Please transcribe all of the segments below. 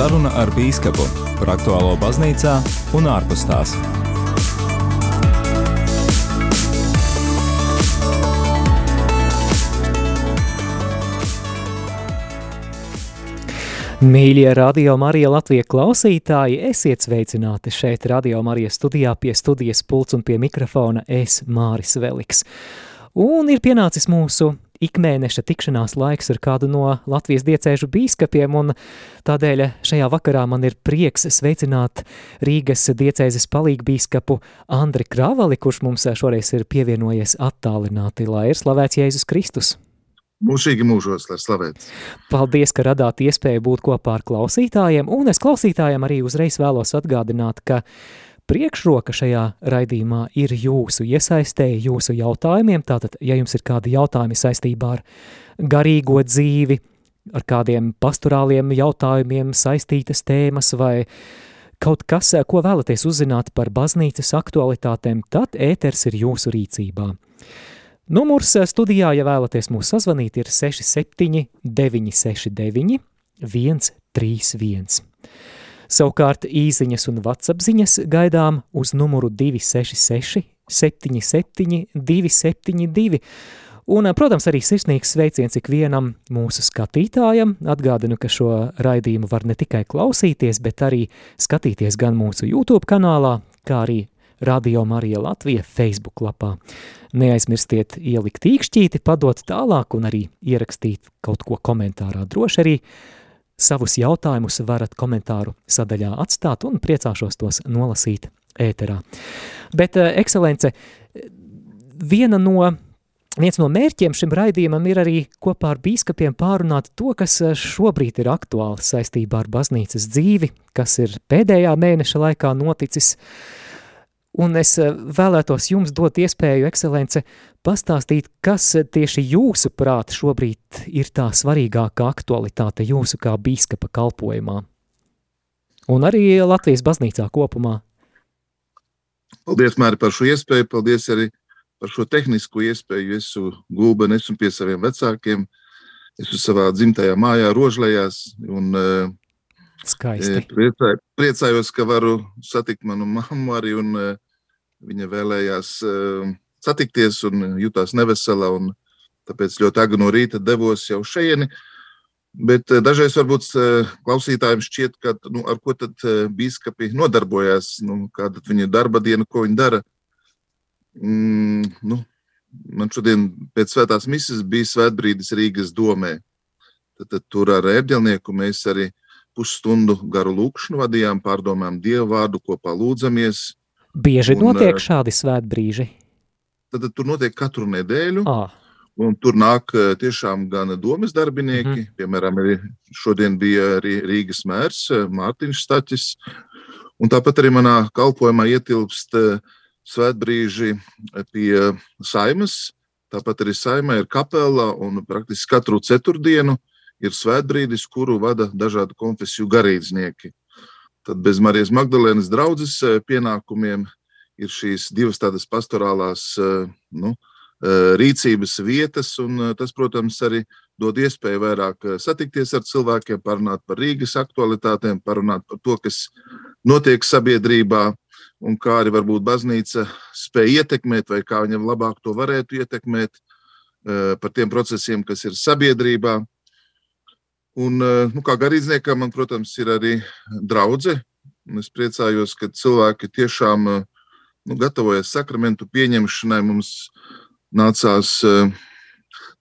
Saruna ar Bīskapu par aktuālo baznīcā un ārpus tās. Mīļie radio Marija Latvijas klausītāji, esiet sveicināti šeit radio Marijas studijā pie studijas pults un pie mikrofona es Māris Veliks. Un ir pienācis mūsu ikmēneša tikšanās laiks ar kādu no Latvijas diecēžu bīskapiem, un tādēļ šajā vakarā man ir prieks sveicināt Rīgas diecēzes palīgbīskapu Andri Kravali, kurš mums šoreiz ir pievienojies attālināti, lai ir slavēts Jēzus Kristus. Mūžīgi mūžos, lai slavēts. Paldies, ka radāt iespēju būt kopā ar klausītājiem, un es klausītājiem arī uzreiz vēlos atgādināt, ka priekšroka šajā raidījumā ir jūsu iesaistēji, jūsu jautājumiem. Tātad, ja jums ir kādi jautājumi saistībā ar garīgo dzīvi, ar kādiem pastorāliem jautājumiem saistītas tēmas vai kaut kas, ko vēlaties uzzināt par baznīcas aktualitātēm, tad ēters ir jūsu rīcībā. Numurs studijā, ja vēlaties mūs sazvanīt, ir 67 969 131. Savukārt īziņas un vatsapziņas gaidām uz numuru 266 77 272. Un, protams, arī sirsnīgs sveiciens ikvienam mūsu skatītājam. Atgādinu, ka šo raidījumu var ne tikai klausīties, bet arī skatīties gan mūsu YouTube kanālā, kā arī Radio Marija Latvija Facebook lapā. Neaizmirstiet ielikt īkšķīti, padot tālāk un arī ierakstīt kaut ko komentārā. Droši arī Savus jautājumus varat komentāru sadaļā atstāt un priecāšos tos nolasīt ēterā. Bet, uh, ekscelence, viena no, viens no mērķiem šim raidījumam ir arī kopā ar bīskapiem pārunāt to, kas šobrīd ir aktuāls saistībā ar baznīcas dzīvi, kas ir pēdējā mēneša laikā noticis, Un es vēlētos jums dot iespēju, ekscelence, pastāstīt, kas tieši jūsu prāt šobrīd ir tā svarīgākā aktualitāte jūsu kā bīskapa kalpojumā? Un arī Latvijas baznīcā kopumā. Paldies, Māri, par šo iespēju. Paldies arī par šo tehnisko iespēju. Es esmu gulben, esmu pie saviem vecākiem. Es esmu savā dzimtajā mājā, rožlējās. Un, Skaisti. Priecāj, priecājos, ka varu satikt manu mammu arī. Un, viņa vēlējās satikties un jutās nevesela. Un tāpēc ļoti agri no rīta devos jau šejieni. Bet dažreiz varbūt klausītājiem šķiet, ka, nu, ar ko tad biskupi nodarbojās, nu, kāda ir viņa darba diena, ko viņi dara. Mm, nu, man šodien pēc svētās misijas bija svētbrīdis Rīgas domē. Tad, tad tur ar ērģelnieku mēs arī pusstundu garu lūkšanu vadījām, pārdomājām Dievu vārdu, kopā lūdzamies. Bieži un, notiek šādi svētbrīži? Tad, tad tur notiek katru nedēļu. À. Un tur nāk tiešām gan domas darbinieki, mm piemēram, arī šodien bija arī Rīgas mērs Mārtiņš Staķis. Un tāpat arī manā kalpojumā ietilpst svētbrīži pie saimas. Tāpat arī saimē ir kapela un praktiski katru ceturtdienu ir svētbrīdis, kuru vada dažādu konfesiju garīdznieki. Tad bez Marijas Magdalēnas draudzes pienākumiem ir šīs divas tādas pastorālās nu, rīcības vietas, un tas, protams, arī dod iespēju vairāk satikties ar cilvēkiem, parunāt par Rīgas aktualitātēm, parunāt par to, kas notiek sabiedrībā, un kā arī varbūt baznīca spēja ietekmēt, vai kā viņam labāk to varētu ietekmēt, par tiem procesiem, kas ir sabiedrībā. Un, nu, kā garīdzniekam, man, protams, ir arī draudzene. Es priecājos, ka cilvēki tiešām nu, gatavojas sakramentu pieņemšanai. Mums nācās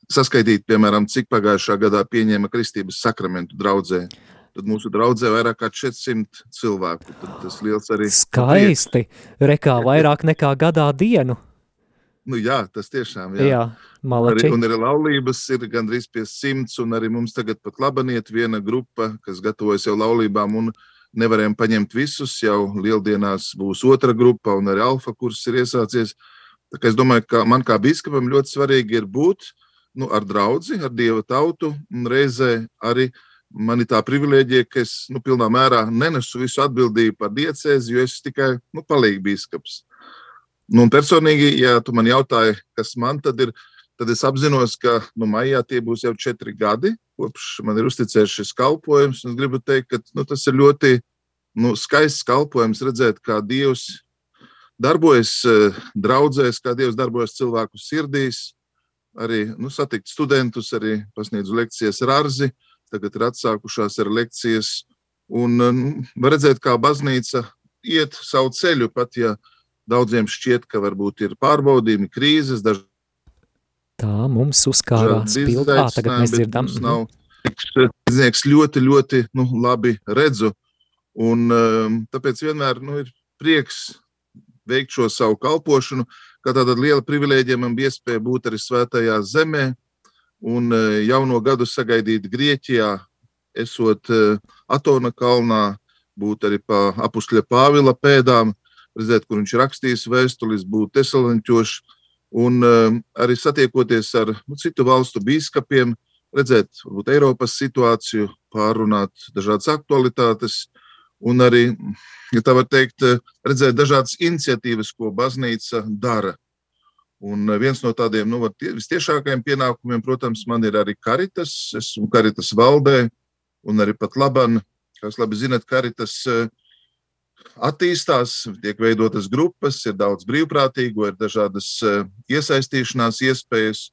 saskaitīt, piemēram, cik pagājušā gadā pieņēma kristības sakramentu draudzē. Tad mūsu draudzē vairāk kā 400 cilvēku. Tad tas liels arī. Skaisti. Rekā vairāk nekā gadā dienu. Nu, jā, tas tiešām ir. Jā, malači. Arī, un arī laulības ir gandrīz pie simts, un arī mums tagad pat labaniet viena grupa, kas gatavojas jau laulībām, un nevarējām paņemt visus. Jau lieldienās būs otra grupa, un arī alfa kurs ir iesācies. Tā kā es domāju, ka man kā biskupam ļoti svarīgi ir būt nu, ar draugu, ar dieva tautu, un reizē arī man ir tā privilēģija, ka es nu, pilnā mērā nenesu visu atbildību par diecēzi, jo es tikai nu, palīgu biskups. Nu, personīgi, ja tu man jautāji, kas man tad ir, tad es apzinos, ka nu, maijā tie būs jau četri gadi, kopš man ir uzticēts šis kalpojums. Es gribu teikt, ka nu, tas ir ļoti nu, skaists kalpojums redzēt, kā Dievs darbojas draudzēs, kā Dievs darbojas cilvēku sirdīs. Arī nu, satikt studentus, arī pasniedzu lekcijas ar Arzi. Tagad ir atsākušās ar lekcijas. Un nu, var redzēt, kā baznīca iet savu ceļu, pat ja daudziem šķiet, ka varbūt ir pārbaudījumi, krīzes, dažādi Tā mums uzkārās pildā. Ā, tagad mēs dzirdam. Nav, Tirdznieks ļoti, ļoti nu, labi redzu. Un, um, tāpēc vienmēr nu, ir prieks veikt šo savu kalpošanu, kā tāda liela privilēģija man bija iespēja būt arī svētajā zemē un uh, jauno gadu sagaidīt Grieķijā, esot uh, Atona kalnā, būt arī pa apustļa Pāvila pēdām, redzēt, kur viņš rakstījis vēstulis, būt Tesaloniķošs Un uh, arī satiekoties ar nu, citu valstu biskupiem, redzēt varbūt, Eiropas situāciju, pārunāt dažādas aktualitātes, un arī, ja tā var teikt, redzēt dažādas iniciatīvas, ko baznīca dara. Un viens no tādiem nu, vistiešākajiem pienākumiem, protams, man ir arī karitas. Esmu karitas valdē, un arī pat laban, kā jūs labi zinat, karitas uh, attīstās, tiek veidotas grupas, ir daudz brīvprātīgo, ir dažādas eh, iesaistīšanās iespējas.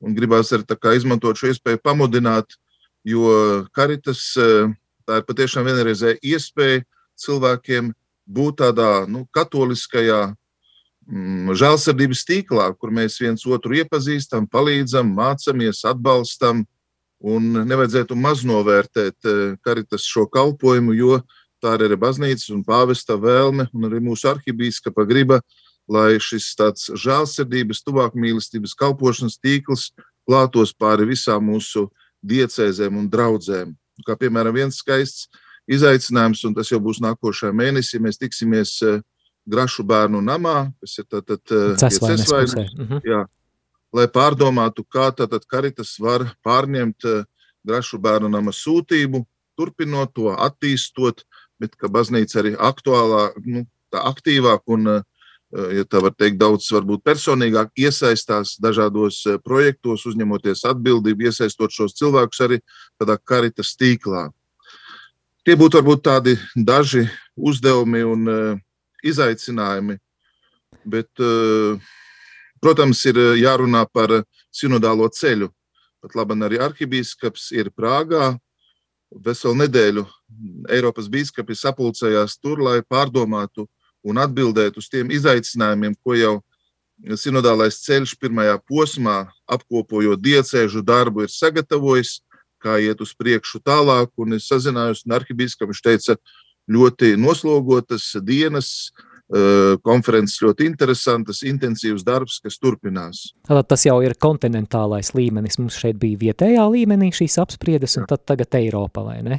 Un gribās arī izmantot šo iespēju pamudināt, jo karitas eh, tā ir patiešām vienreizēja iespēja cilvēkiem būt tādā nu, katoliskajā mm, žēlsirdības tīklā, kur mēs viens otru iepazīstam, palīdzam, mācāmies, atbalstam. Un nevajadzētu maznovērtēt eh, karitas šo kalpošanu, jo uh, tā ir arī baznīcas un pāvesta vēlme, un arī mūsu arhibīskapa griba, lai šis tāds žēlsirdības, tuvāk mīlestības kalpošanas tīkls plātos pāri visām mūsu diecēzēm un draudzēm. Kā piemēram, viens skaists izaicinājums, un tas jau būs nākošajā mēnesī, mēs tiksimies eh, Grašu bērnu namā, kas ir tātad cesvainis, mhm. jā, lai pārdomātu, kā tātad karitas var pārņemt eh, Grašu bērnu nama sūtību, turpinot to, attīstot, bet ka baznīca arī aktuālā, nu, aktīvāk un, eh, ja tā var teikt, daudz varbūt personīgāk iesaistās dažādos eh, projektos, uzņemoties atbildību, iesaistot šos cilvēkus arī tādā karitas tīklā. Tie būtu varbūt tādi daži uzdevumi un uh, izaicinājumi, bet, protams, ir jārunā par sinodālo ceļu. Pat labi, arī arhibīskaps ir Prāgā, veselu nedēļu Eiropas biskupi sapulcējās tur, lai pārdomātu un atbildētu uz tiem izaicinājumiem, ko jau sinodālais ceļš pirmajā posmā, apkopojot diecēžu darbu, ir sagatavojis, kā iet uz priekšu tālāk. Un es sazinājos ar arhibīskapu, viņš teica, ļoti noslogotas dienas, Eh, konferences ļoti interesantas, intensīvs darbs, kas turpinās. Tātad tas jau ir kontinentālais līmenis. Mums šeit bija vietējā līmenī šīs apspriedes, un tad tagad Eiropa, vai ne?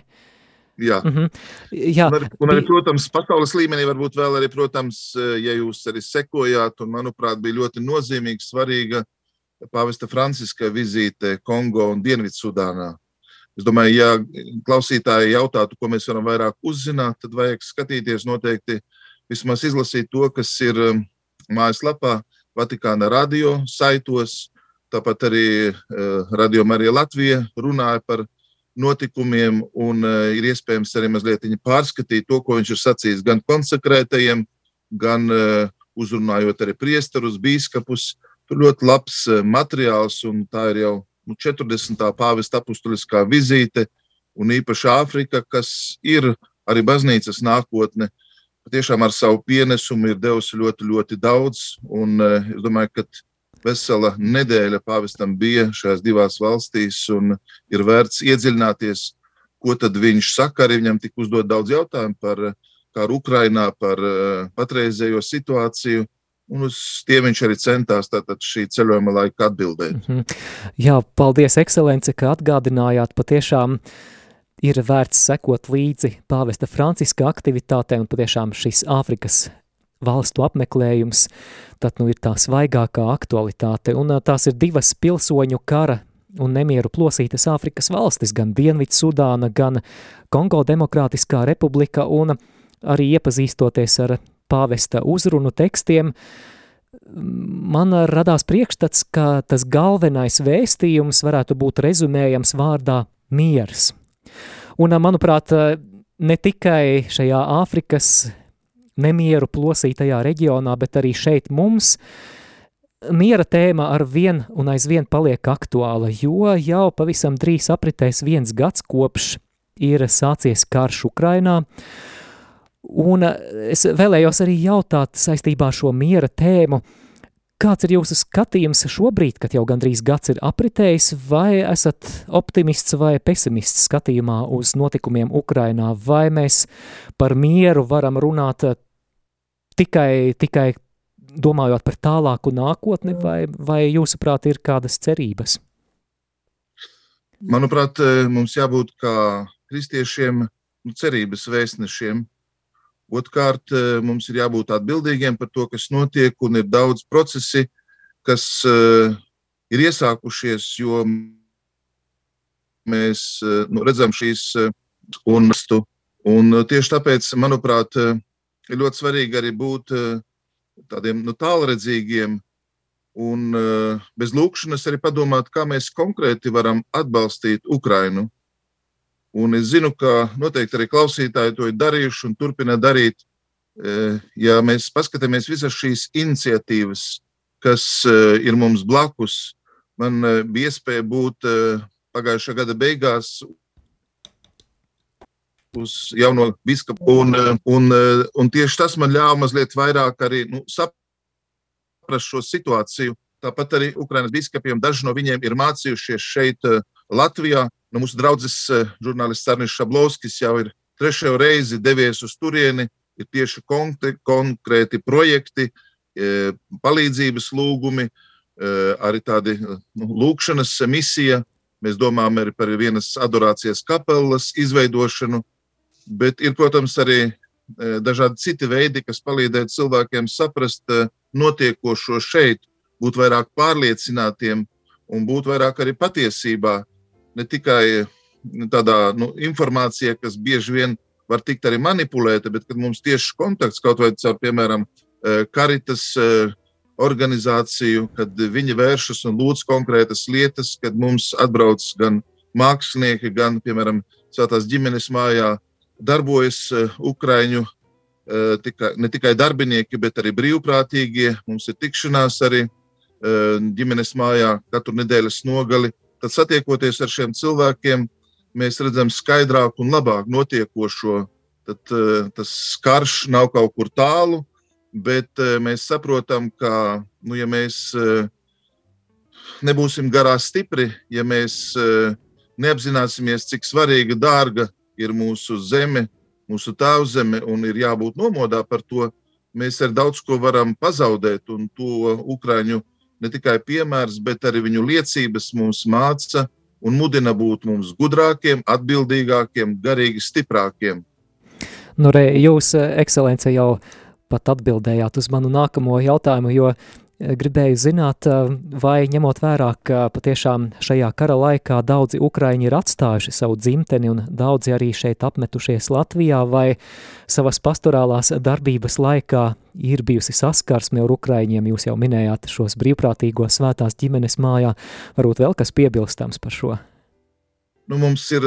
Jā. Mm -hmm. Jā. Un, arī, un arī, protams, pasaules līmenī varbūt vēl arī, protams, eh, ja jūs arī sekojāt, un manuprāt, bija ļoti nozīmīga, svarīga pāvesta Franciska vizīte Kongo un Dienvidsudānā. Es domāju, ja klausītāji jautātu, ko mēs varam vairāk uzzināt, tad vajag skatīties noteikti vismaz izlasīt to, kas ir um, mājaslapā, Vatikāna radio saitos. Tāpat arī uh, Radio Marija Latvija runāja par notikumiem, un uh, ir iespējams arī mazliet pārskatīt to, ko viņš ir sacījis gan konsekrētajiem, gan uh, uzrunājot arī priesterus, biskupus. Tur ļoti labs materiāls, un tā ir jau nu, 40. pāvesta apustuliskā vizīte, un īpaši Āfrika, kas ir arī baznīcas nākotne patiešām ar savu pienesumu ir devusi ļoti, ļoti daudz. Un, eh, es domāju, ka vesela nedēļa pāvestam bija šajās divās valstīs, un ir vērts iedziļināties, ko tad viņš saka. Arī viņam tika uzdot daudz jautājumu par karu Ukrainā, par eh, patreizējo situāciju. Un uz tiem viņš arī centās šī ceļojuma laikā atbildēt. Mm -hmm. Jā, paldies, ekscelence, ka atgādinājāt patiešām ir vērts sekot līdzi pāvesta Franciska aktivitātē un patiešām šis Āfrikas valstu apmeklējums, tad nu ir tā svaigākā aktualitāte, un tās ir divas pilsoņu kara un nemieru plosītas Āfrikas valstis, gan Dienvidu Sudāna, gan Kongo Demokrātiskā republika, un arī iepazīstoties ar pāvesta uzrunu tekstiem, man radās priekšstats, ka tas galvenais vēstījums varētu būt rezumējams vārdā miers. Un, manuprāt, ne tikai šajā Āfrikas nemieru plosītajā reģionā, bet arī šeit mums miera tēma ar vien un aizvien paliek aktuāla, jo jau pavisam drīz apritēs viens gads kopš ir sācies karš Ukrainā, un es vēlējos arī jautāt saistībā ar šo miera tēmu, Kāds ir jūsu skatījums šobrīd, kad jau gandrīz gads ir apritējis, vai esat optimists vai pesimists skatījumā uz notikumiem Ukrainā, vai mēs par mieru varam runāt eh, tikai, tikai domājot par tālāku nākotni, vai, vai jūsuprāt ir kādas cerības? Manuprāt, eh, mums jābūt kā kristiešiem nu, cerības vēstnešiem, Otrkārt, eh, mums ir jābūt atbildīgiem par to, kas notiek, un ir daudz procesi, kas uh, ir iesākušies, jo mēs uh, nu, redzam šīs unestu. Un tieši tāpēc, manuprāt, ir ļoti svarīgi arī būt tādiem nu, tālredzīgiem un bez lūkšanas arī padomāt, kā mēs konkrēti varam atbalstīt Ukrainu Un es zinu, ka noteikti arī klausītāji to ir darījuši un turpina darīt. E, ja mēs paskatāmies visas šīs iniciatīvas, kas e, ir mums blakus, man e, bija iespēja būt pagājušā gada beigās uz jauno biskupu. Un, un, un tieši tas man ļāva mazliet vairāk arī nu, saprast šo situāciju. Tāpat arī Ukraiņas biskupiem daži no viņiem ir mācījušies šeit, Latvijā. Nu, mūsu draugs eh, žurnālists Arnēs Šablovskis jau ir trešo reizi devies uz turieni. Ir tieši konkrēti projekti, eh, palīdzības lūgumi, eh, arī tādi nu, lūkšanas misija. Mēs domājam arī par vienas adorācijas kapelas izveidošanu, bet ir, protams, arī dažādi citi veidi, kas palīdzētu cilvēkiem saprast notiekošo šeit, būt vairāk pārliecinātiem un būt vairāk arī patiesībā ne tikai nu, tādā nu, informācijā, kas bieži vien var tikt arī manipulēta, bet kad mums tieši kontakts kaut vai caur, piemēram, karitas eh, organizāciju, kad viņi vēršas un lūdz konkrētas lietas, kad mums atbrauc gan mākslinieki, gan, piemēram, Svētās ģimenes mājā darbojas eh, Ukraiņu eh, tika, ne tikai darbinieki, bet arī brīvprātīgie. Mums ir tikšanās arī ģimenes mājā katru nedēļas nogali tad satiekoties ar šiem cilvēkiem, mēs redzam skaidrāk un labāk notiekošo. Tad uh, tas karš nav kaut kur tālu, bet uh, mēs saprotam, ka, nu, ja mēs uh, nebūsim garā stipri, ja mēs neapzināsimies, cik svarīga, dārga ir mūsu zeme, mūsu tēvzeme, un ir jābūt nomodā par to, mēs ar daudz ko varam pazaudēt, un to Ukraiņu ne tikai piemērs, bet arī viņu liecības mums māca un mudina būt mums gudrākiem, atbildīgākiem, garīgi stiprākiem. Nu, re, jūs, ekscelence, jau pat atbildējāt uz manu nākamo jautājumu, jo gribēju zināt, vai ņemot vērā, ka patiešām šajā kara laikā daudzi ukraiņi ir atstājuši savu dzimteni un daudzi arī šeit apmetušies Latvijā, vai savas pastorālās darbības laikā ir bijusi saskarsme ar ukraiņiem, jūs jau minējāt šos brīvprātīgos svētās ģimenes mājā, varbūt vēl kas piebilstams par šo? Nu, mums ir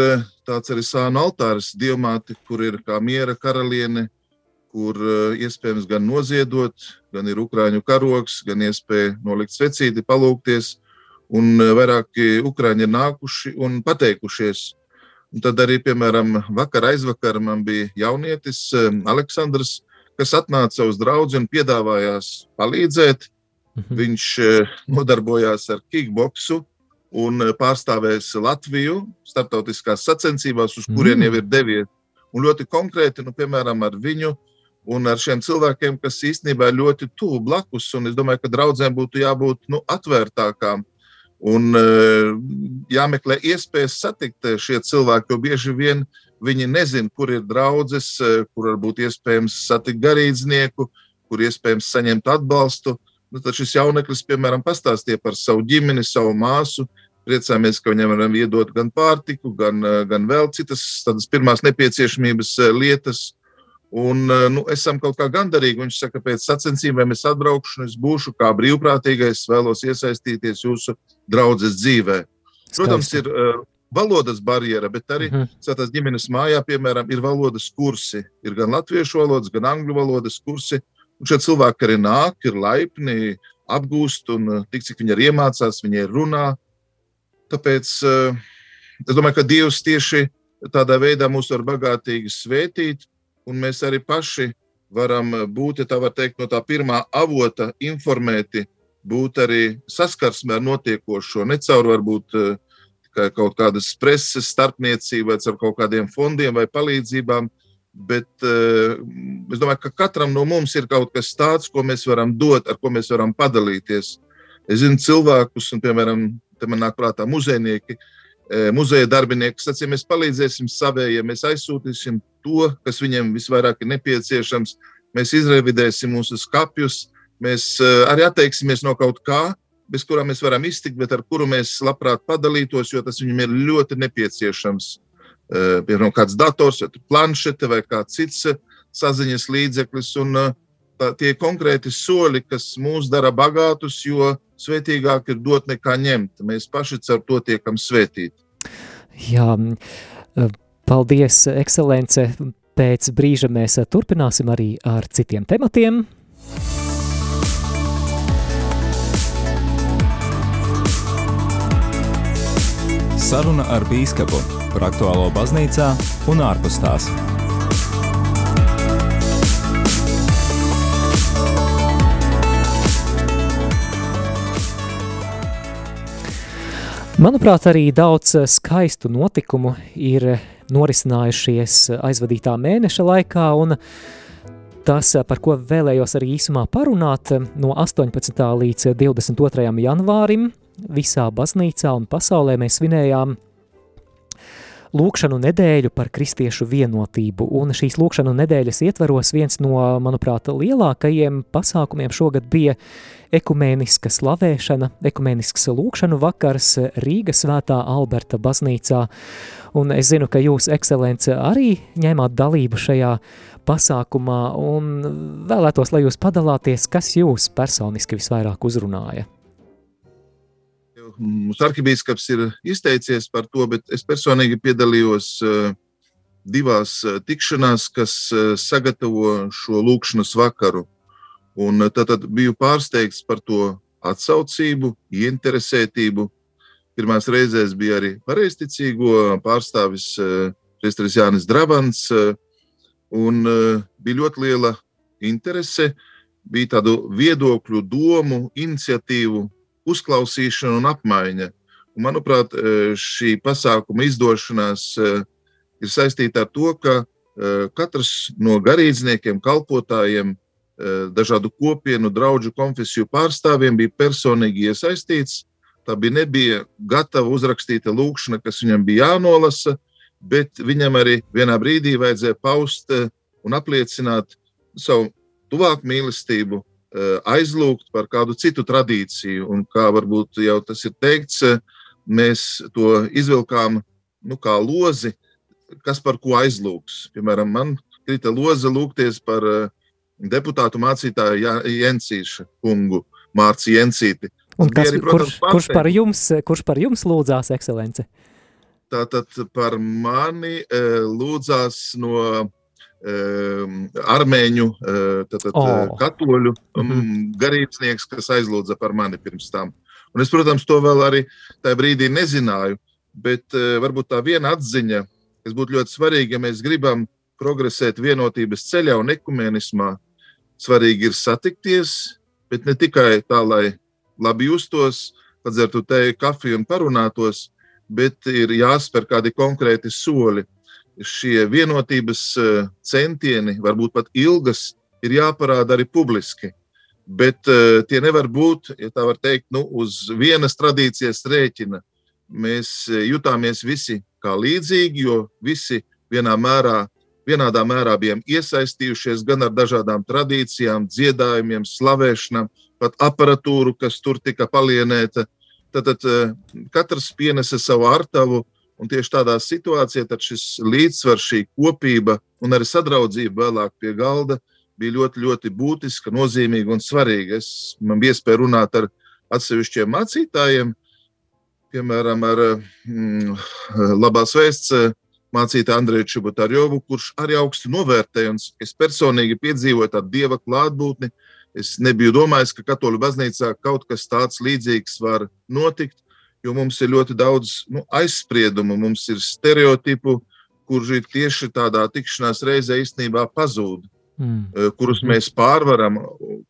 tāds arī sānu altāris, diamāti, kur ir kā miera karaliene, kur eh, iespējams gan noziedot, gan ir ukrāņu karoks, gan iespēja nolikt svecīti, palūkties. Un eh, vairāki ukrāņi ir nākuši un pateikušies. Un tad arī, piemēram, vakar aizvakar man bija jaunietis eh, Aleksandrs, kas atnāca uz draugu un piedāvājās palīdzēt. Mhm. Viņš nodarbojās ar kickboksu un pārstāvēs Latviju starptautiskās sacensībās, uz kurien mhm. jau ir devies. Un ļoti konkrēti, nu, piemēram, ar viņu uh, un ar šiem cilvēkiem, kas īstenībā ir ļoti tuvu blakus. Es domāju, ka draudzēm būtu jābūt nu, atvērtākām un uh, jāmeklē iespējas satikt eh, šie cilvēki, jo bieži vien viņi nezina, kur ir draudzes, uh, kur varbūt iespējams satikt garīdznieku, kur iespējams saņemt atbalstu. Nu, tad šis jauneklis, piemēram, pastāstīja par savu ģimeni, savu māsu. Priecājamies, ka viņam varam iedot gan pārtiku, gan, gan vēl citas tādas pirmās nepieciešamības lietas. Un, nu, esam kaut kā gandarīgi. Viņš saka, pēc sacensībām es atbraukšu, es būšu kā brīvprātīgais, vēlos iesaistīties jūsu draudzes dzīvē. Protams, Skaisti. ir uh, valodas barjera, bet arī uh -huh. tās ģimenes mājā, piemēram, ir valodas kursi. Ir gan latviešu valodas, gan angļu valodas kursi. Un šie cilvēki arī nāk, ir laipni, apgūst, un tik cik viņi arī iemācās, viņi ir runā. Tāpēc uh, es domāju, ka Dievs tieši tādā veidā mūs var bagātīgi svētīt, un mēs arī paši varam būt, ja tā var teikt, no tā pirmā avota informēti, būt arī saskarsmē ar notiekošo, ne caur varbūt eh, kā kaut kādas preses starpniecību vai caur kaut kādiem fondiem vai palīdzībām, bet uh, es domāju, ka katram no mums ir kaut kas tāds, ko mēs varam dot, ar ko mēs varam padalīties. Es zinu cilvēkus, un, piemēram, te man nāk prātā muzejnieki, uh, muzeja darbinieki sacīja, mēs palīdzēsim savējiem, mēs aizsūtīsim to, kas viņiem visvairāk ir nepieciešams. Mēs izrevidēsim mūsu skapjus, mēs e, arī atteiksimies no kaut kā, bez kurām mēs varam iztikt, bet ar kuru mēs labprāt padalītos, jo tas viņam ir ļoti nepieciešams. E, piemēram, kāds dators, planšete vai kāds cits saziņas līdzeklis. Un, tā, tie konkrēti soļi, kas mūs dara bagātus, jo svētīgāk ir dot nekā ņemt. Mēs paši ar to tiekam svētīti. Jā, paldies, ekscelence. Pēc brīža mēs turpināsim arī ar citiem tematiem. Saruna ar bīskapu par aktuālo baznīcā un ārpus tās. Manuprāt, arī daudz eh, skaistu notikumu ir eh, norisinājušies eh, aizvadītā mēneša laikā, un tas, par ko vēlējos arī īsumā parunāt, no 18. līdz 22. janvārim visā baznīcā un pasaulē mēs svinējām lūkšanu nedēļu par kristiešu vienotību, un šīs lūkšanu nedēļas ietveros viens no, manuprāt, lielākajiem pasākumiem šogad bija ekumēniska slavēšana, ekumēnisks lūkšanu vakars Rīgas svētā Alberta baznīcā, un es zinu, ka jūs, ekscelence, arī ņēmāt dalību šajā pasākumā, un vēlētos, lai jūs padalāties, kas jūs personiski visvairāk uzrunāja. Mūsu arhibīskaps ir izteicies par to, bet es personīgi piedalījos eh, divās eh, tikšanās, kas eh, sagatavo šo lūkšanas vakaru. Un tad biju pārsteigts par to atsaucību, ieinteresētību. Pirmās reizēs bija arī pareizticīgo pārstāvis Priesteris Jānis Drabants, un bija ļoti liela interese, bija tādu viedokļu, domu, iniciatīvu uzklausīšana un apmaiņa. Un, manuprāt, e, šī pasākuma izdošanās e, ir saistīta ar to, ka e, katrs no garīdzniekiem, kalpotājiem, dažādu kopienu, draugu konfesiju pārstāvjiem bija personīgi iesaistīts. Tā bija nebija gatava uzrakstīta lūkšana, kas viņam bija jānolasa, bet viņam arī vienā brīdī vajadzēja paust un apliecināt savu tuvāku mīlestību aizlūgt par kādu citu tradīciju. Un kā varbūt jau tas ir teikts, eh, mēs to izvilkām nu, kā lozi, kas par ko aizlūgs. Piemēram, man krita loza lūgties par eh, deputātu mācītāju Jensīšu kungu, Mārci Jensīti. Un kas, arī, protams, kurš, kurš, par jums, kurš par jums lūdzās, ekscelence? Tātad par mani lūdzās no armēņu tātad, oh. katoļu mm -hmm. garīdznieks, kas aizlūdza par mani pirms tam. Un es, protams, to vēl arī tajā brīdī nezināju, bet varbūt tā viena atziņa, kas būtu ļoti svarīga, ja mēs gribam progresēt vienotības ceļā un ekumenismā, svarīgi ir satikties, bet ne tikai tā, lai labi justos, padzertu teju, kafiju un parunātos, bet ir jāspēr kādi konkrēti soļi šie vienotības eh, centieni, varbūt pat ilgas, ir jāparāda arī publiski. Bet uh, tie nevar būt, ja tā var teikt, nu, uz vienas tradīcijas rēķina. Mēs eh, jutāmies visi kā līdzīgi, jo visi vienā mērā, vienādā mērā bijām iesaistījušies gan ar dažādām tradīcijām, dziedājumiem, slavēšanām, pat aparatūru, kas tur tika palienēta. Tad, tad katrs pienesa savu artavu, Un tieši tādā situācijā šis līdzsvars, šī kopība un arī sadraudzība vēlāk pie galda bija ļoti, ļoti būtiska, nozīmīga un svarīga. Es, man bija iespēja runāt ar atsevišķiem mācītājiem, piemēram, ar mm, labās vēsts mācītāju Andreju Čubutarjovu, kurš arī augstu novērtēja. Es personīgi piedzīvoju tādu dieva klātbūtni. Es nebiju domājis, ka katoļu baznīcā kaut kas tāds līdzīgs var notikt jo mums ir ļoti daudz nu, aizspriedumu, mums ir stereotipu, kurš ir tieši tādā tikšanās reizē īstenībā pazūd, mm. Eh, kurus mm. mēs pārvaram,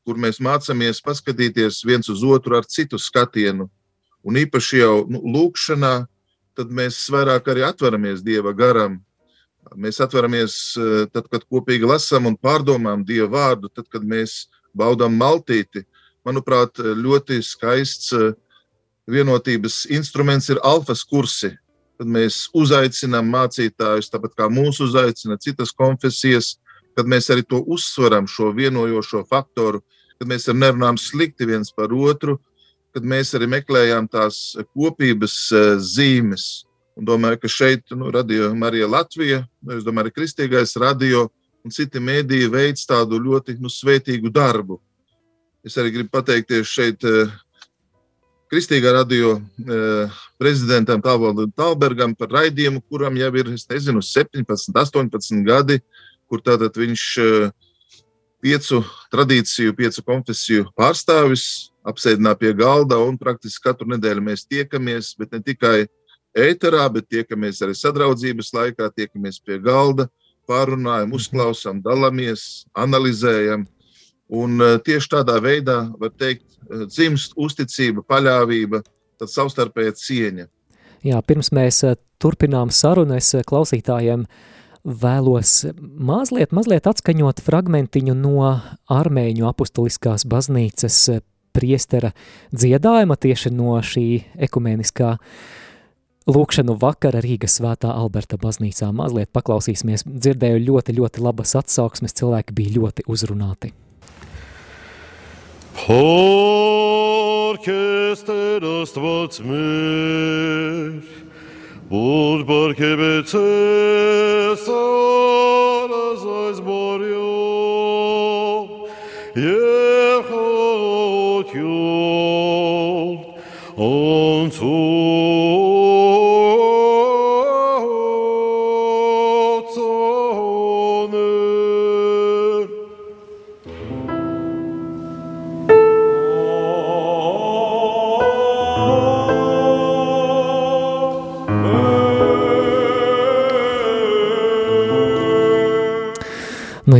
kur mēs mācāmies paskatīties viens uz otru ar citu skatienu. Un īpaši jau nu, lūkšanā, tad mēs vairāk arī atveramies Dieva garam. Mēs atveramies eh, tad, kad kopīgi lasām un pārdomājam Dieva vārdu, tad, kad mēs baudām maltīti. Manuprāt, ļoti skaists uh, vienotības instruments ir alfas kursi. Tad mēs uzaicinām mācītājus, tāpat kā mūsu uzaicina citas konfesijas, kad mēs arī to uzsveram, šo vienojošo faktoru, kad mēs arī nerunājam slikti viens par otru, kad mēs arī meklējām tās kopības e, zīmes. Un domāju, ka šeit nu, radio Marija Latvija, es domāju, arī Kristīgais radio un citi mēdīji veids tādu ļoti nu, svētīgu darbu. Es arī gribu pateikties šeit e, Kristīgā radio eh, prezidentam Tālvaldam Talbergam par raidījumu, kuram jau ir, nezinu, 17, 18 gadi, kur tātad viņš eh, piecu tradīciju, piecu konfesiju pārstāvis apsēdinā pie galda un praktiski katru nedēļu mēs tiekamies, bet ne tikai ēterā, bet tiekamies arī sadraudzības laikā, tiekamies pie galda, pārunājam, uzklausām, dalāmies, analizējam. Un eh, tieši tādā veidā, var teikt, eh, dzimst uzticība, paļāvība, tad savstarpēja cieņa. Jā, pirms mēs eh, turpinām sarunu, es klausītājiem vēlos mazliet, mazliet atskaņot fragmentiņu no armēņu apustuliskās baznīcas priestera dziedājuma tieši no šī ekumeniskā lūkšanu vakara Rīgas svētā Alberta baznīcā. Mazliet paklausīsimies, dzirdēju ļoti, ļoti labas atsauksmes, cilvēki bija ļoti uzrunāti. Փորքես Տեր Աստված մեր, որ բարգևեցես արազայս բարյով,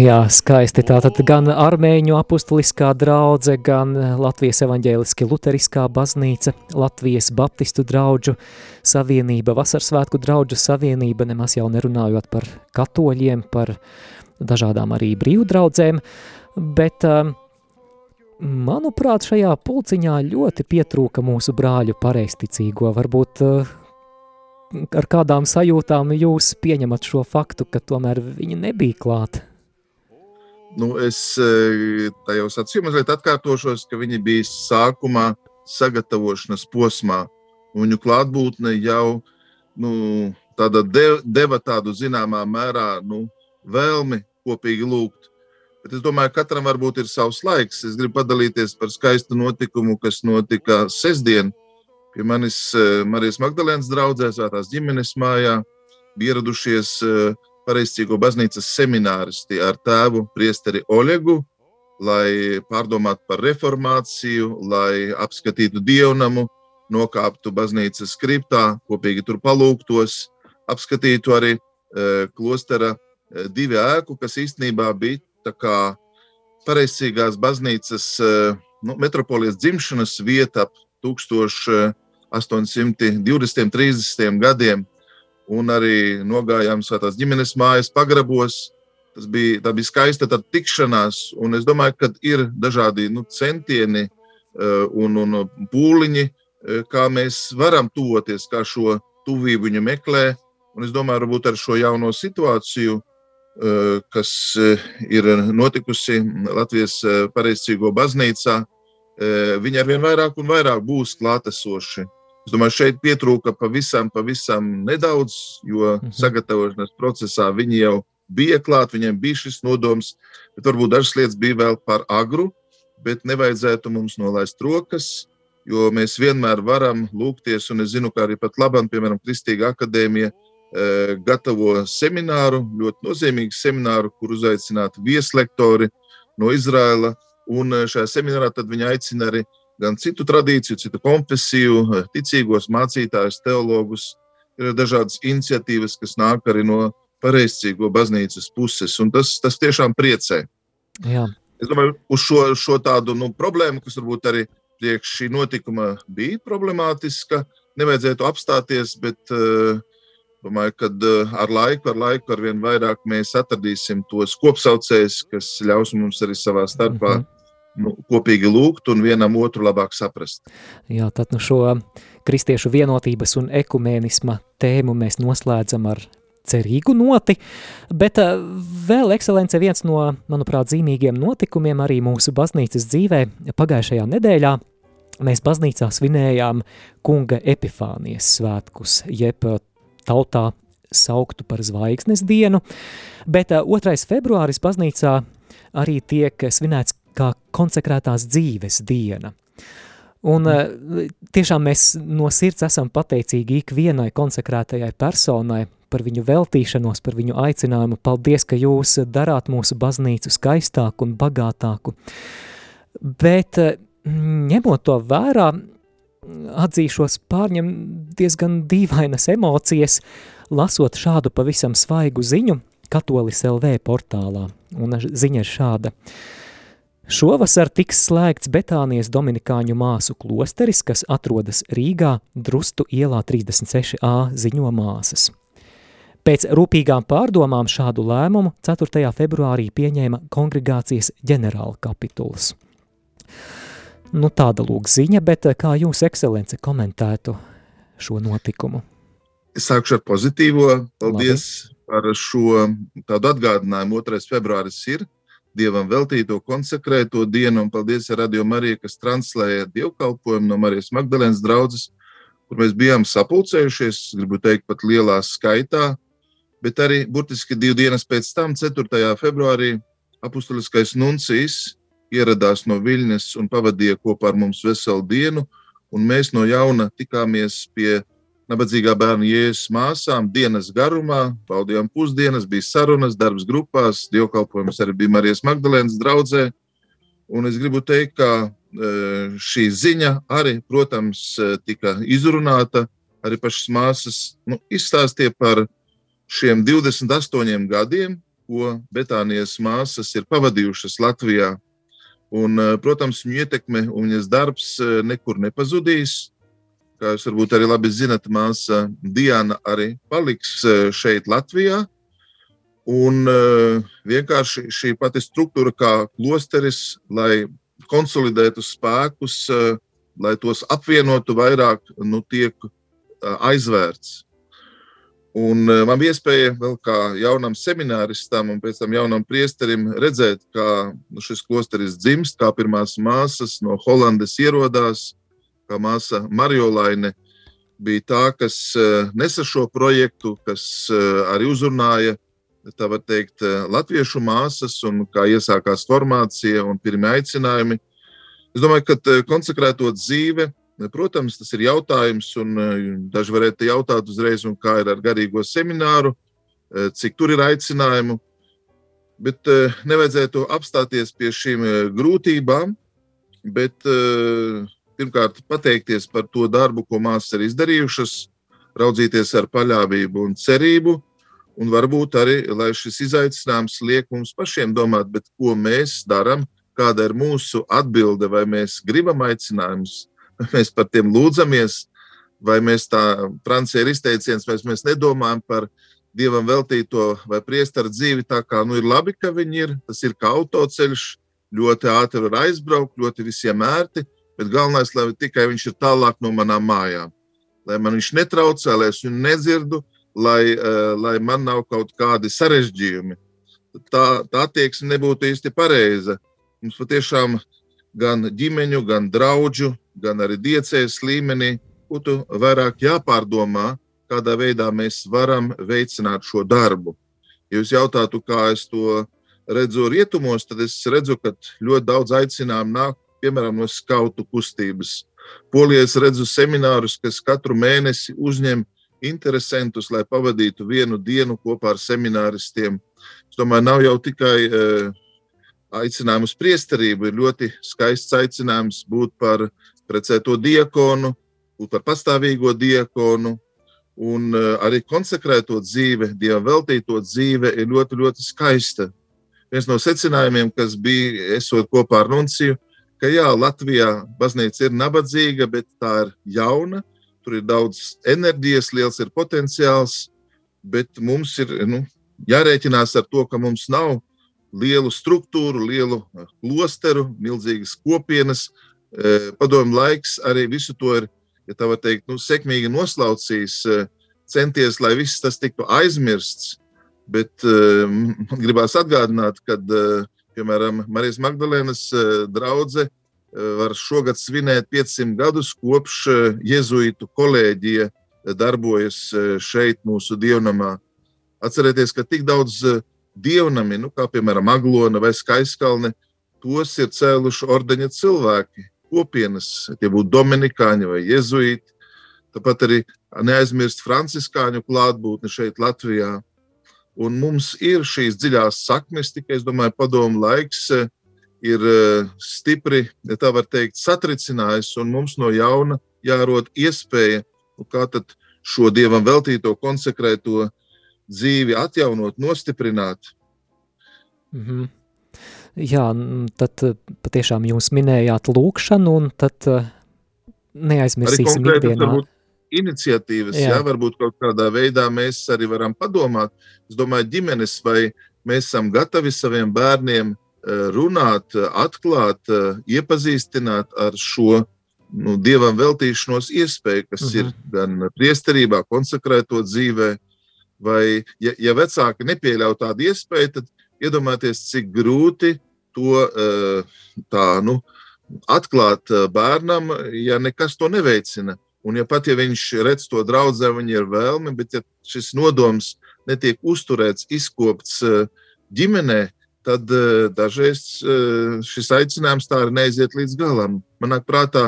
jā, skaisti. Tātad gan armēņu apustuliskā draudze, gan Latvijas evaņģēliski luteriskā baznīca, Latvijas baptistu draudžu savienība, Vasarsvētku draudžu savienība, nemaz jau nerunājot par katoļiem, par dažādām arī brīvdraudzēm, bet um, manuprāt, šajā pulciņā ļoti pietrūka mūsu brāļu pareisticīgo. Varbūt uh, ar kādām sajūtām jūs pieņemat šo faktu, ka tomēr viņi nebija klāt? Nu, es e, tajā sacīju, mazliet atkārtošos, ka viņi bija sākumā sagatavošanas posmā. Viņu klātbūtne jau nu, de, deva tādu zināmā mērā nu, vēlmi kopīgi lūgt. Bet es domāju, ka katram varbūt ir savs laiks. Es gribu padalīties par skaistu notikumu, kas notika sestdien pie manis e, Marijas Magdalēnas draudzē, Svētās ģimenes mājā. Ieradušies uh, pareizcīgo baznīcas semināristi ar tēvu priesteri Oļegu, lai pārdomātu par reformāciju, lai apskatītu dievnamu, nokāptu baznīcas kriptā, kopīgi tur palūgtos, apskatītu arī e, klostera e, divu ēku, kas īstenībā bija tā kā pareizcīgās baznīcas e, nu, metropolijas dzimšanas vieta ap 1820. 30. gadiem un arī nogājām svētās ģimenes mājas pagrabos. Tas bija, bija skaista tikšanās, un es domāju, ka ir dažādi nu, centieni uh, un, un pūliņi, uh, kā mēs varam tuvoties, kā šo tuvību viņa meklē. Un es domāju, varbūt ar šo jauno situāciju, uh, kas ir notikusi Latvijas pareizcīgo baznīcā, viņi arvien vairāk un vairāk būs klātesoši Es domāju, šeit pietrūka pavisam, pavisam nedaudz, jo mhm. sagatavošanās procesā viņi jau bija klāt, viņiem bija šis nodoms, bet varbūt dažas lietas bija vēl par agru, bet nevajadzētu mums nolaist rokas, jo mēs vienmēr varam lūgties, un es zinu, ka arī pat labam, piemēram, Kristīga akadēmija e, gatavo semināru, ļoti nozīmīgu semināru, kur uzaicināti vieslektori no Izraela, un e, šajā seminārā tad viņi aicina arī gan citu tradīciju, citu konfesiju, ticīgos mācītājus, teologus. Ir dažādas iniciatīvas, kas nāk arī no pareizcīgo baznīcas puses, un tas, tas tiešām priecē. Jā. Es domāju, uz šo, šo tādu nu, problēmu, kas varbūt arī priekš šī notikuma bija problemātiska, nevajadzētu apstāties, bet uh, domāju, ka uh, ar laiku, ar laiku, ar vien vairāk mēs atradīsim tos kopsaucējus, kas ļaus mums arī savā starpā. Mm -hmm. Nu, kopīgi lūgt un vienam otru labāk saprast. Jā, tad nu šo kristiešu vienotības un ekumēnisma tēmu mēs noslēdzam ar cerīgu noti, bet eh, vēl ekscelence viens no, manuprāt, zīmīgiem notikumiem arī mūsu baznīcas dzīvē pagājušajā nedēļā. Mēs baznīcā svinējām kunga epifānijas svētkus, jeb eh, tautā sauktu par zvaigznes dienu, bet 2. Eh, februāris baznīcā arī tiek svinēts kā konsekrētās dzīves diena. Un tiešām mēs no sirds esam pateicīgi ikvienai konsekrētajai personai, par viņu veltīšanos, par viņu aicinājumu. Paldies, ka jūs darāt mūsu baznīcu skaistāku un bagātāku. Bet mm, ņemot to vērā, atzīšos pārņem diezgan dīvainas emocijas, lasot šādu pavisam svaigu ziņu Katolis LV portālā. Un ziņa ir šāda. Šovasar tiks slēgts Betānijas Dominikāņu māsu klosteris, kas atrodas Rīgā, Drustu ielā 36a ziņo māsas. Pēc rūpīgām pārdomām šādu lēmumu 4. februārī pieņēma kongregācijas ģenerāla kapituls. Nu, tāda lūk ziņa, bet eh, kā jūs, ekscelence, komentētu šo notikumu? Es sākšu ar pozitīvo. Paldies Labi. par šo tādu atgādinājumu. 2. februāris ir Dievam veltīto konsekrēto dienu, un paldies Radio Marija, kas translēja dievkalpojumu no Marijas Magdalēnas draudzes, kur mēs bijām sapulcējušies, gribu teikt, pat lielā skaitā bet arī burtiski divu dienas pēc tam, 4. februārī, apustuliskais nuncijs ieradās no Viļņas un pavadīja kopā ar mums veselu dienu, un mēs no jauna tikāmies pie nabadzīgā bērna jēzus māsām dienas garumā, baudījām pusdienas, bija sarunas, darbs grupās, dievkalpojums arī bija Marijas Magdalēnas draudzē, un es gribu teikt, ka e, šī ziņa arī, protams, e, tika izrunāta, arī pašas māsas nu, izstāstīja par šiem 28 gadiem, ko Betānijas māsas ir pavadījušas Latvijā. Un, eh, protams, viņu ietekme un viņas darbs nekur nepazudīs. Kā jūs varbūt arī labi zinat, māsa Diana arī paliks eh, šeit, Latvijā. Un vienkārši šī pati struktūra, kā klosteris, lai konsolidētu spēkus, lai tos apvienotu vairāk, nu, tiek aizvērts. Un man bija iespēja vēl kā jaunam semināristam un pēc tam jaunam priesterim redzēt, kā nu, šis klosteris dzimst, kā pirmās māsas no Holandes ierodās, kā māsa Mariolaine bija tā, kas eh, nesa šo projektu, kas eh, arī uzrunāja, tā var teikt, latviešu māsas un kā iesākās formācija un pirmie aicinājumi. Es domāju, ka konsekrēto dzīve Protams, tas ir jautājums, un daži varētu jautāt uzreiz, kā ir ar garīgo semināru, cik tur ir aicinājumu. Bet nevajadzētu apstāties pie šīm grūtībām, bet pirmkārt pateikties par to darbu, ko māsas ir izdarījušas, raudzīties ar paļāvību un cerību, un varbūt arī, lai šis izaicinājums liek mums pašiem domāt, ko mēs darām, kāda ir mūsu atbilde, vai mēs gribam aicinājumus mēs par tiem lūdzamies, vai mēs tā, Francija ir izteiciens, vai mēs nedomājam par dievam veltīto vai priesteru dzīvi. Tā kā nu, ir labi, ka viņi ir, tas ir kā autoceļš, ļoti ātri var aizbraukt, ļoti visiem ērti, bet galvenais, lai tikai viņš ir tālāk no manām mājām. Lai man viņš netraucē, lai es viņu nedzirdu, lai, uh, lai man nav kaut kādi sarežģījumi. Tā, tā attieksme nebūtu īsti pareiza. Mums patiešām gan ģimeņu, gan draugu, gan arī diecējas līmenī būtu vairāk jāpārdomā, kādā veidā mēs varam veicināt šo darbu. Ja jūs jautātu, kā es to redzu rietumos, tad es redzu, ka ļoti daudz aicinājumu nāk piemēram no skautu kustības. Polijā es redzu seminārus, kas katru mēnesi uzņem interesantus, lai pavadītu vienu dienu kopā ar semināristiem. Es domāju, nav jau tikai uh, aicinājums priesterību, ir ļoti skaists aicinājums būt par precēto diakonu, būt par pastāvīgo diakonu. Un uh, arī konsekrēto dzīve, dievam veltīto dzīve, ir ļoti, ļoti skaista. Viens no secinājumiem, kas bija, esot kopā ar Nunciju, ka jā, Latvijā baznīca ir nabadzīga, bet tā ir jauna, tur ir daudz enerģijas, liels ir potenciāls, bet mums ir nu, jārēķinās ar to, ka mums nav lielu struktūru, lielu klosteru, milzīgas kopienas, Eh, padomu laiks arī visu to ir, ja tā var teikt, nu, sekmīgi noslaucījis, eh, centies, lai viss tas tiktu aizmirsts. Bet eh, man gribās atgādināt, ka, piemēram, Marijas Magdalēnas draudzene var šogad svinēt 500 gadus kopš jēzuītu kolēģija darbojas šeit, mūsu dievnamā. Atcerieties, ka tik daudz dievnami, nu, kā piemēram Aglona vai Skaiskalne, tos ir cēluši ordeņa cilvēki kopienas, tie būtu dominikāņi vai jezuīti. Tāpat arī neaizmirst franciskāņu klātbūtni šeit, Latvijā. Un mums ir šīs dziļās saknes, tikai es domāju, padomu laiks eh, ir eh, stipri, ja tā var teikt, satricinājis, un mums no jauna jārod iespēja, nu, kā tad šo dievam veltīto, konsekrēto dzīvi atjaunot, nostiprināt. Mm -hmm. Jā, tad eh, patiešām jūs minējāt lūkšanu, un tad neaizmirsīsim ikdienā. Iniciatīvas, jā. jā, varbūt kaut kādā veidā mēs arī varam padomāt. Es domāju, ģimenes vai mēs esam gatavi saviem bērniem eh, runāt, atklāt, iepazīstināt ar šo nu, dievam veltīšanos iespēju, kas uh -huh. ir mhm. gan priesterībā, konsekrēto dzīvē, vai ja, ja vecāki nepieļauj tādu iespēju, tad iedomājieties, cik grūti to eh, tā, nu, atklāt eh, bērnam, ja nekas to neveicina. Un, ja pat ja viņš redz to draudzē, viņa ir vēlme, bet ja šis nodoms netiek uzturēts, izkopts eh, ģimenē, tad dažreiz šis aicinājums tā arī neiziet līdz galam. Manā prātā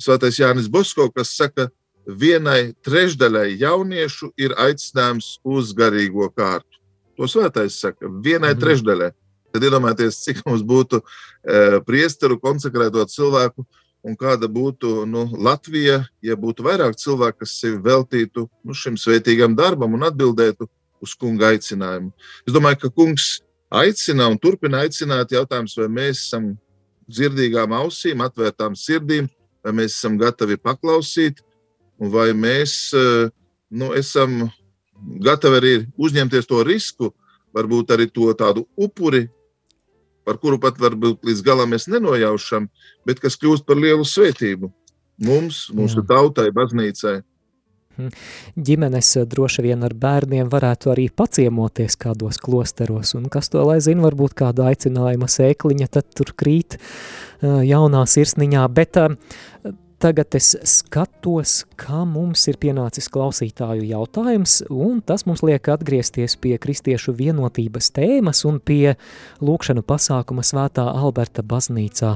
Svētais Jānis Bosko, kas saka, vienai trešdaļai jauniešu ir aicinājums uz garīgo kārtu. To svētais saka, vienai -hmm. trešdaļai. Tad iedomājieties, cik mums būtu e, priesteru, konsekrēto cilvēku, un kāda būtu nu, Latvija, ja būtu vairāk cilvēku, kas sevi veltītu nu, šim svētīgam darbam un atbildētu uz kunga aicinājumu. Es domāju, ka kungs aicina un turpina aicināt jautājums, vai mēs esam dzirdīgām ausīm, atvērtām sirdīm, vai mēs esam gatavi paklausīt, vai mēs e, nu, esam gatavi arī uzņemties to risku, varbūt arī to tādu upuri, par kuru pat varbūt līdz galam mēs nenojaušam, bet kas kļūst par lielu svētību mums, mūsu Jā. tautai, baznīcai. Hm. Ģimenes eh, droši vien ar bērniem varētu arī paciemoties kādos klosteros, un kas to lai zina, varbūt kāda aicinājuma sēkliņa tad tur krīt eh, jaunā sirsniņā, bet eh, Tagad es skatos, kā mums ir pienācis klausītāju jautājums, un tas mums liek atgriezties pie kristiešu vienotības tēmas un pie lūkšanu pasākuma svētā Alberta baznīcā.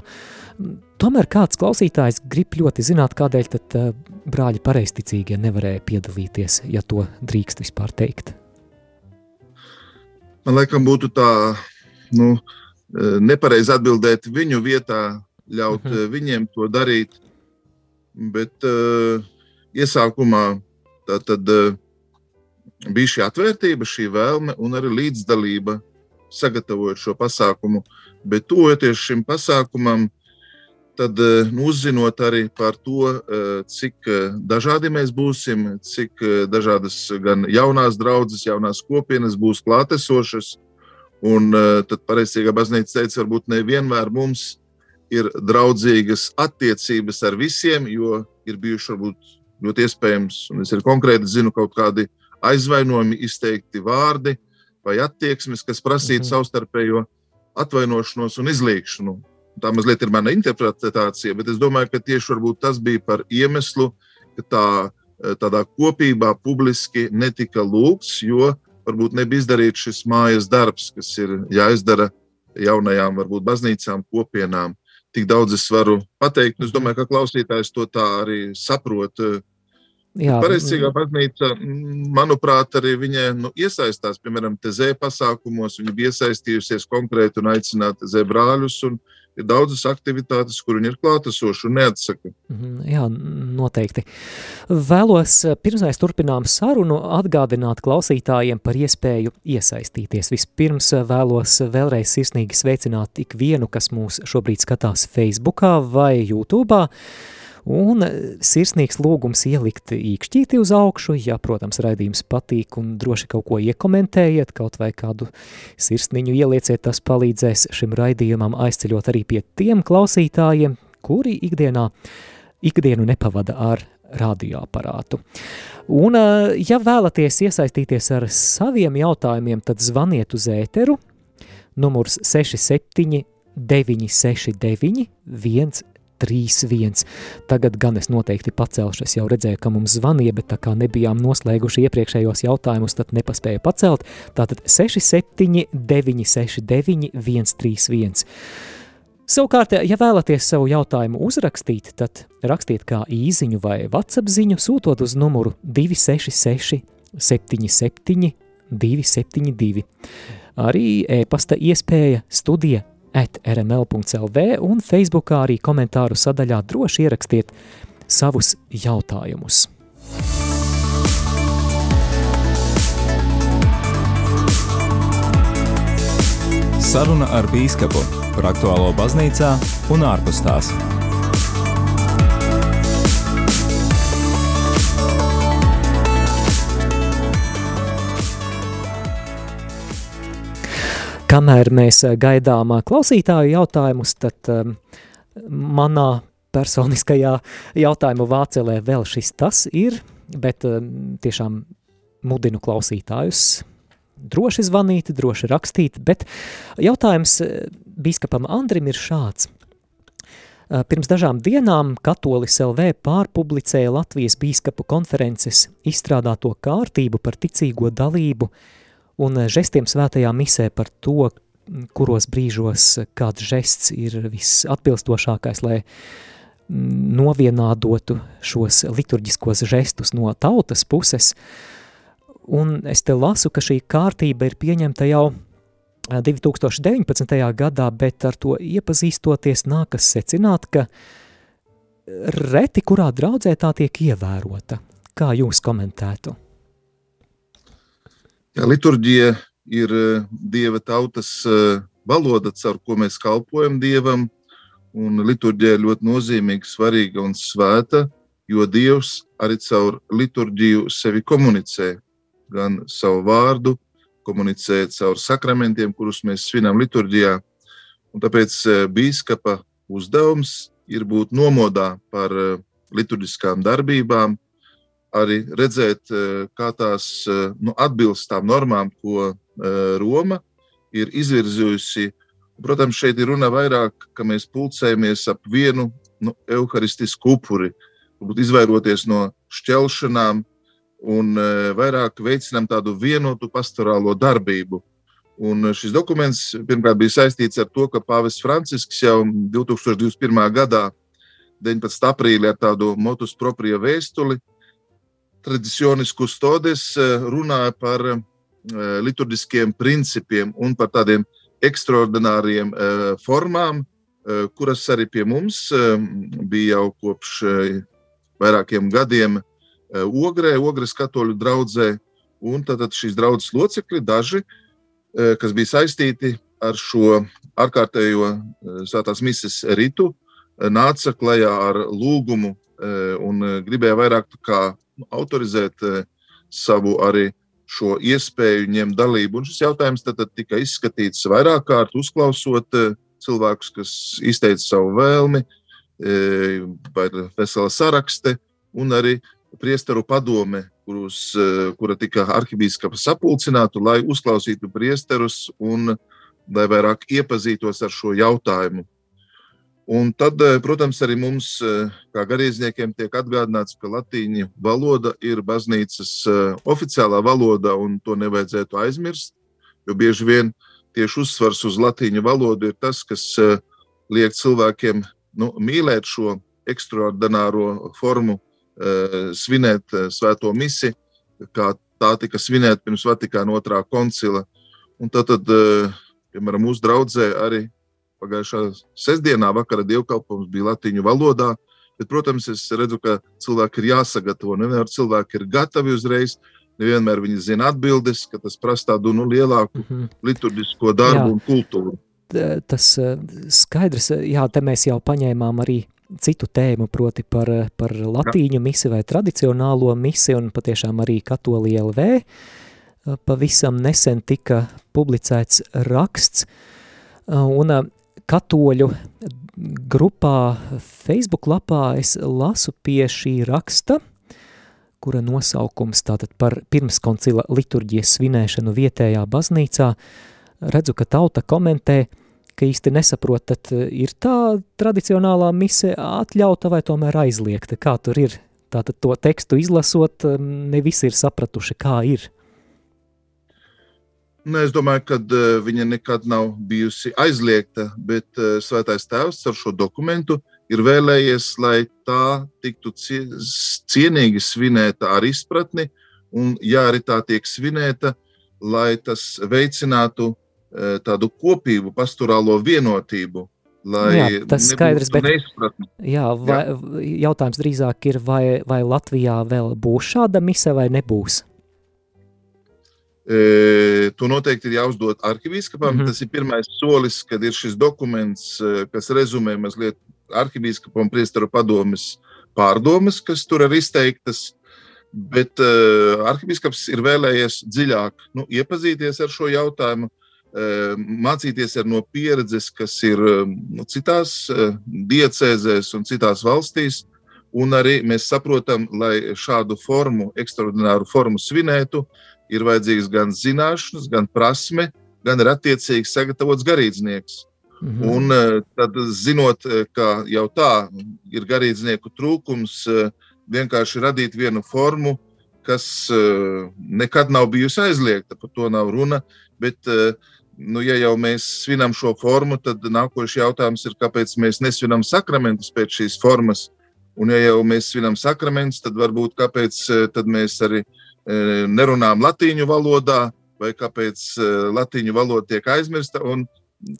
Tomēr kāds klausītājs grib ļoti zināt, kādēļ tad uh, brāļi pareisticīgie nevarēja piedalīties, ja to drīkst vispār teikt. Man liekas, būtu tā nu, eh, nepareizi atbildēt viņu vietā, ļaut uh mhm. -huh. viņiem to darīt Bet uh, iesākumā tā tad uh, bija šī atvērtība, šī vēlme un arī līdzdalība sagatavojot šo pasākumu. Bet tuvojoties šim pasākumam, tad uh, uzzinot arī par to, cik dažādi mēs būsim, cik dažādas gan jaunās draudzes, jaunās kopienas būs klātesošas. Un tad pareizajā baznīca teica, varbūt nevienmēr mums ir draudzīgas attiecības ar visiem, jo ir bijuši varbūt ļoti iespējams, un es arī konkrēti zinu, kaut kādi aizvainojumi, izteikti vārdi vai attieksmes, kas prasītu -hmm. savstarpējo atvainošanos un izlīgšanu. Tā mazliet ir mana interpretācija, bet es domāju, ka tieši tas bija par iemeslu ka tā, tādā kopībā publiski netika lūgts, jo varbūt nebija izdarīts šis mājas darbs, kas ir jāizdara jaunajām, varbūt baznīcām, kopienām. Tik daudz es varu pateikt, es domāju, ka klausītājs to tā arī saprot. Jā, Pareizcīgā baznīca, manuprāt, arī viņa nu, iesaistās, piemēram, TZ pasākumos. Viņa bija iesaistījusies konkrēti un aicināta TZ brāļus. Un, uh, ir daudzas aktivitātes, kur viņi ir klātesoši un neatsaka. Mhm, jā, noteikti. Vēlos, eh, pirms mēs turpinām sarunu, atgādināt klausītājiem par iespēju iesaistīties. Vispirms eh, vēlos vēlreiz sirsnīgi sveicināt ikvienu, kas mūs šobrīd skatās Facebookā vai YouTube'ā. Un e, sirsnīgs lūgums ielikt īkšķīti uz augšu, ja, protams, raidījums patīk un droši kaut ko iekomentējiet, kaut vai kādu sirsniņu ielieciet, tas palīdzēs šim raidījumam aizceļot arī pie tiem klausītājiem, kuri ikdienā, ikdienu nepavada ar radioaparātu. Un, e, ja vēlaties iesaistīties ar saviem jautājumiem, tad zvaniet uz ēteru, numurs 67 969 1 3-1. Tagad gan es noteikti pacelšu, es jau redzēju, ka mums zvanīja, bet tā kā nebijām noslēguši iepriekšējos jautājumus, tad nepaspēja pacelt. Tātad 67 969 131. Savukārt, ja vēlaties savu jautājumu uzrakstīt, tad rakstiet kā īziņu vai WhatsApp ziņu, sūtot uz numuru 266 77 272. Arī e-pasta iespēja studija at rml.lv un Facebookā arī komentāru sadaļā droši ierakstiet savus jautājumus. Saruna ar bīskapu par aktuālo baznīcā un ārpus tās. Kamēr mēs eh, gaidām eh, klausītāju jautājumus, tad um, manā personiskajā jautājumu vācelē vēl šis tas ir, bet um, tiešām mudinu klausītājus droši zvanīt, droši rakstīt, bet jautājums bīskapam Andrim ir šāds. Pirms dažām dienām Katolis LV pārpublicēja Latvijas bīskapu konferences izstrādāto kārtību par ticīgo dalību un eh, žestiem svētajā misē par to, kuros brīžos kāds žests ir visatbilstošākais, lai novienādotu šos liturģiskos žestus no tautas puses. Un es te lasu, ka šī kārtība ir pieņemta jau 2019. Eh, gadā, bet ar to iepazīstoties nākas secināt, ka reti kurā draudzē tā tiek ievērota. Kā jūs komentētu? Liturģija ir eh, dieva tautas eh, valoda, caur ko mēs kalpojam dievam. Un liturģija ir ļoti nozīmīga, svarīga un svēta, jo dievs arī caur liturģiju sevi komunicē. Gan savu vārdu, komunicē caur sakramentiem, kurus mēs svinām liturģijā. Un tāpēc eh, biskupa uzdevums ir būt nomodā par liturģiskām darbībām, arī redzēt, eh, kā tās eh, nu, atbilst tām normām, ko eh, Roma ir izvirzījusi. Protams, šeit ir runa vairāk, ka mēs pulcējamies ap vienu nu, evaharistisku upuri, izvairoties no šķelšanām un vairāk veicinām tādu vienotu pastorālo darbību. Un šis dokuments pirmkārt bija saistīts ar to, ka Pāvests Francisks jau 2021. gadā, 19. aprīlī, ar tādu motus proprio vēstuli tradicionis kustodes eh, runāja par eh, liturģiskiem principiem un par tādiem ekstraordināriem eh, formām, kuras arī pie mums bija jau kopš vairākiem gadiem Ogrē, Ogres katoļu draudzē. Un tad šīs draudzes locekļi, daži, kas bija saistīti ar šo ārkārtējo svētās mises ritu, nāca klajā ar lūgumu un gribēja vairāk kā autorizēt eh, savu arī šo iespēju ņemt dalību. Un šis jautājums tad, tad tika izskatīts vairāk kārt, uzklausot eh, cilvēkus, kas izteica savu vēlmi, eh, vai vesela sarakste, un arī priesteru padome, kurus, kura tika arhibīskapa sapulcināta, lai uzklausītu priesterus un lai vairāk iepazītos ar šo jautājumu. Un tad, eh, protams, arī mums, eh, kā garīdzniekiem, tiek atgādināts, ka latīņu valoda ir baznīcas eh, oficiālā valoda, un to nevajadzētu aizmirst. Jo bieži vien tieši uzsvars uz latīņu valodu ir tas, kas liek cilvēkiem nu, mīlēt šo ekstraordināro formu, svinēt svēto misiju, kā tā tika svinēta pirms Vatikāna otrā koncila. Un tad, tad piemēram, mūsu draudzē arī Pagājušā sestdienā vakara dievkalpojums bija latīņu valodā. Bet, protams, es redzu, ka cilvēki ir jāsagatavo. Nevienmēr cilvēki ir gatavi uzreiz. Nevienmēr viņi zina atbildes, ka tas prasa tādu nu, lielāku mm -hmm. liturģisko darbu Jā. un kultūru. Tas eh, skaidrs, jā, te mēs jau paņēmām arī citu tēmu, proti par, par latīņu misi vai tradicionālo misi, un patiešām arī katoli LV. Pavisam nesen tika publicēts raksts, un katoļu grupā, Facebook lapā es lasu pie šī raksta, kura nosaukums tātad par pirmskoncila liturģijas svinēšanu vietējā baznīcā. Redzu, ka tauta komentē, ka īsti nesaprot, tad ir tā tradicionālā mise atļauta vai tomēr aizliegta, kā tur ir. Tātad to tekstu izlasot, ne visi ir sapratuši, kā ir. Nu, es domāju, ka uh, viņa nekad nav bijusi aizliegta, bet uh, Svētais Tēvs ar šo dokumentu ir vēlējies, lai tā tiktu cienīgi svinēta ar izpratni, un, ja arī tā tiek svinēta, lai tas veicinātu uh, tādu kopību, pastorālo vienotību. Jā, tas skaidrs, bet jā, vai, jā. jautājums drīzāk ir, vai, vai Latvijā vēl būs šāda mise vai nebūs? To noteikti ir jāuzdod arhivīskapam. Mm -hmm. Tas ir pirmais solis, kad ir šis dokuments, kas rezumē mazliet arhivīskapam priesteru padomes pārdomas, kas tur ir izteiktas. Bet uh, arhibīskaps ir vēlējies dziļāk nu, iepazīties ar šo jautājumu, uh, mācīties no pieredzes, kas ir nu, citās uh, diecēzēs un citās valstīs. Un arī mēs saprotam, lai šādu formu, ekstraordināru formu svinētu, uh, ir vajadzīgas gan zināšanas, gan prasme, gan ir attiecīgi sagatavots garīdznieks. Mm -hmm. Un eh, tad, zinot, eh, ka jau tā ir garīdznieku trūkums, eh, vienkārši radīt vienu formu, kas nekad nav bijusi aizliegta, par to nav runa. Bet, nu, ja jau mēs svinam šo formu, tad nākošais jautājums ir, kāpēc mēs nesvinam sakramentus pēc šīs formas. Un, ja jau mēs svinam sakramentus, tad varbūt kāpēc tad mēs arī uh, E, nerunājam latīņu valodā, vai kāpēc e, latīņu valoda tiek aizmirsta.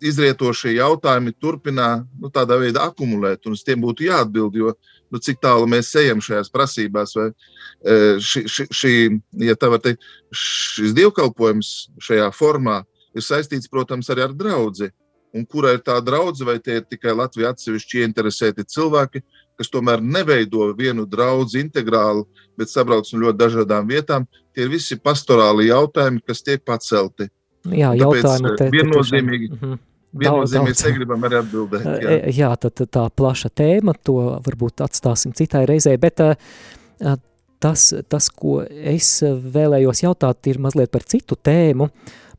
Izrietošie jautājumi turpina nu, tādā veidā akumulēt, un uz tiem būtu jāatbild, jo nu, cik tālu mēs ejam šajās prasībās. Vai, e, ši, ši, ši, ja tā var teikt, šis dievkalpojums šajā formā ir saistīts, protams, arī ar draugu. Un kura ir tā draudzene, vai tie ir tikai Latvijas atsevišķi ieinteresēti cilvēki, kas tomēr neveido vienu draugu integrāli, bet sabrauc no ļoti dažādām vietām. Tie ir visi pastorāli jautājumi, kas tiek pacelti. Jā, jautājumi te viennozīmīgi. Mm -hmm. Viennozīmīgi negribam arī atbildēt. Jā, jā tad tā plaša tēma, to varbūt atstāsim citai reizē, bet tas, tas, ko es vēlējos jautāt, ir mazliet par citu tēmu,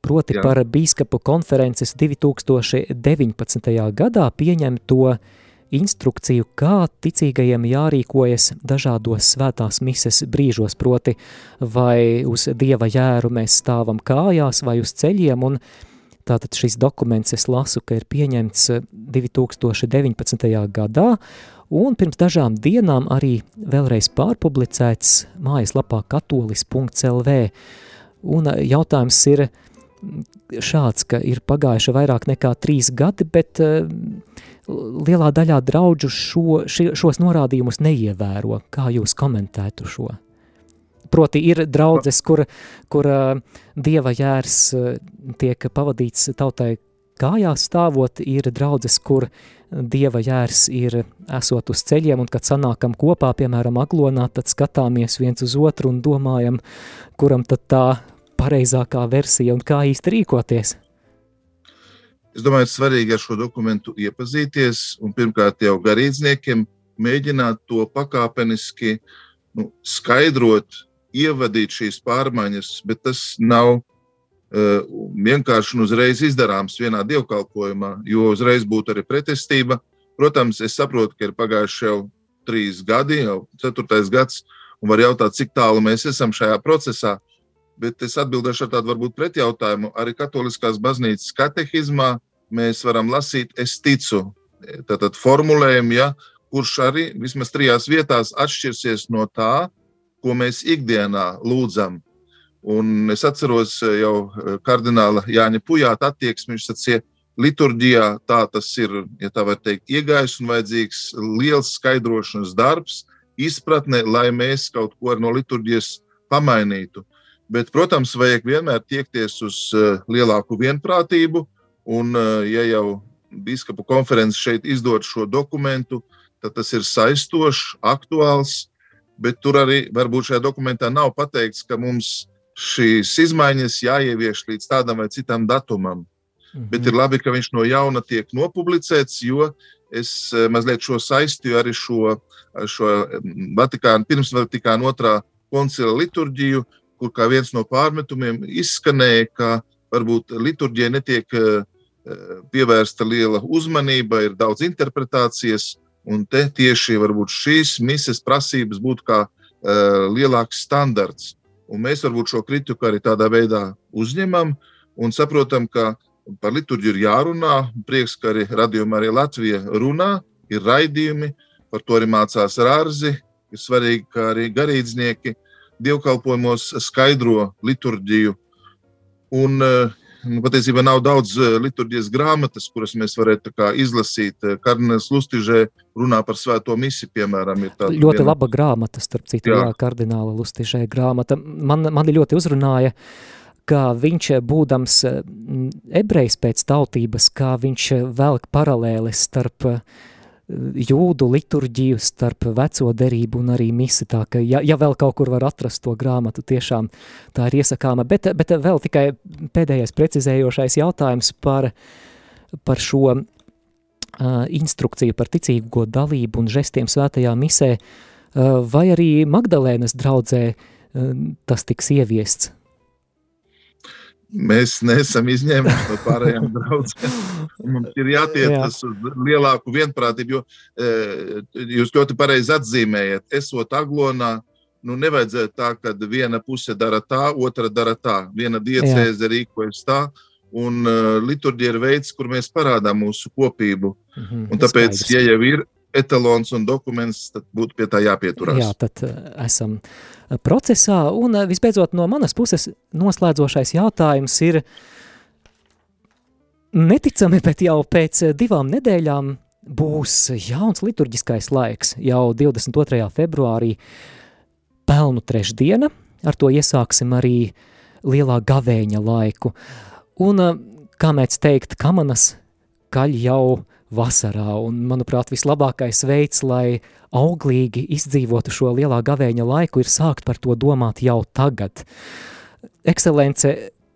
proti jā. par bīskapu konferences 2019. gadā pieņemto instrukciju, kā ticīgajiem jārīkojas dažādos svētās mises brīžos, proti vai uz Dieva jēru mēs stāvam kājās vai uz ceļiem, un tātad šis dokuments es lasu, ka ir pieņemts 2019. gadā, un pirms dažām dienām arī vēlreiz pārpublicēts mājaslapā katolis.lv, un jautājums ir šāds, ka ir pagājuši vairāk nekā trīs gadi, bet uh, lielā daļā draudžu šo, ši, šos norādījumus neievēro. Kā jūs komentētu šo? Proti ir draudzes, kur, kur uh, dieva jērs uh, tiek pavadīts tautai kājās stāvot, ir draudzes, kur dieva jērs ir esot uz ceļiem, un kad sanākam kopā, piemēram, aglonā, tad skatāmies viens uz otru un domājam, kuram tad tā pareizākā versija un kā īsti rīkoties. Es domāju, ka svarīgi ar šo dokumentu iepazīties un pirmkārt jau garīdzniekiem mēģināt to pakāpeniski nu, skaidrot, ievadīt šīs pārmaiņas, bet tas nav uh, vienkārši un uzreiz izdarāms vienā dievkalpojumā, jo uzreiz būtu arī pretestība. Protams, es saprotu, ka ir pagājuši jau trīs gadi, jau ceturtais gads, un var jautāt, cik tālu mēs esam šajā procesā. Bet es atbildēšu ar tādu varbūt pretjautājumu. Arī Katoliskās baznīcas katehizmā mēs varam lasīt, es ticu, tātad formulējumu, ja, kurš arī vismaz trijās vietās atšķirsies no tā, ko mēs ikdienā lūdzam. Un es atceros jau kardināla Jāņa Pujāta attieksmi. Viņš sacīja, liturģijā tā tas ir, ja tā var teikt, iegājis un vajadzīgs liels skaidrošanas darbs, izpratne, lai mēs kaut ko no liturģijas pamainītu. Bet, protams, vajag vienmēr tiekties uz lielāku vienprātību, un, ja jau biskupu konferences šeit izdod šo dokumentu, tad tas ir saistošs, aktuāls. Bet tur arī varbūt šajā dokumentā nav pateikts, ka mums šīs izmaiņas jāievieš līdz tādam vai citam datumam. Mhm. Bet ir labi, ka viņš no jauna tiek nopublicēts, jo es eh, mazliet šo saistīju arī šo, šo Vatikānu, pirms Vatikāna otrā koncila liturģiju, kur kā viens no pārmetumiem izskanēja, ka varbūt liturģija netiek uh, pievērsta liela uzmanība, ir daudz interpretācijas, un te tieši šīs mises prasības būtu kā uh, lielāks standarts. Un mēs varbūt šo kritiku arī tādā veidā uzņemam un saprotam, ka par liturģiju ir jārunā. Prieks, ka arī radījumā arī Latvija runā, ir raidījumi, par to arī mācās rārzi. Ir svarīgi, ka arī garīdznieki dievkalpojumos skaidro liturģiju. Un uh, Nu, patiesībā nav daudz eh, liturģijas grāmatas, kuras mēs varētu izlasīt. Eh, kardināls Lustižē runā par svēto misiju, piemēram. Ļoti viena... laba grāmata, starp citu, jā. Jā, kardināla Lustižē grāmata. Man, mani ļoti uzrunāja, ka viņš, būdams eh, ebrejs pēc tautības, kā viņš velk paralēlis starp uh, jūdu liturģiju starp veco derību un arī misi, tā ka, ja, ja vēl kaut kur var atrast to grāmatu, tiešām tā ir iesakāma, bet, bet vēl tikai pēdējais precizējošais jautājums par, par šo uh, instrukciju par ticīgo dalību un žestiem svētajā misē, uh, vai arī Magdalēnas draudzē uh, tas tiks ieviests? Mēs neesam izņēmuši no pārējām draudzēm. Mums ir jātiecas Jā. uz lielāku vienprātību, jo e, jūs ļoti pareizi atzīmējat, esot aglonā, nu nevajadzētu tā, ka viena puse dara tā, otra dara tā. Viena diecēze rīkojas tā, un uh, liturģija ir veids, kur mēs parādām mūsu kopību. Mm -hmm, un tāpēc, ja jau ir etalons un dokuments, tad būtu pie tā jāpieturās. Jā, tad uh, esam uh, procesā. Un uh, visbeidzot, no manas puses noslēdzošais jautājums ir neticami, bet jau pēc divām nedēļām būs jauns liturģiskais laiks. Jau 22. februārī pelnu trešdiena, ar to iesāksim arī lielā gavēņa laiku. Un, kā mēs teikt, kamanas kaļ jau vasarā. Un, manuprāt, vislabākais veids, lai auglīgi izdzīvotu šo lielā gavēņa laiku, ir sākt par to domāt jau tagad. Ekscelence,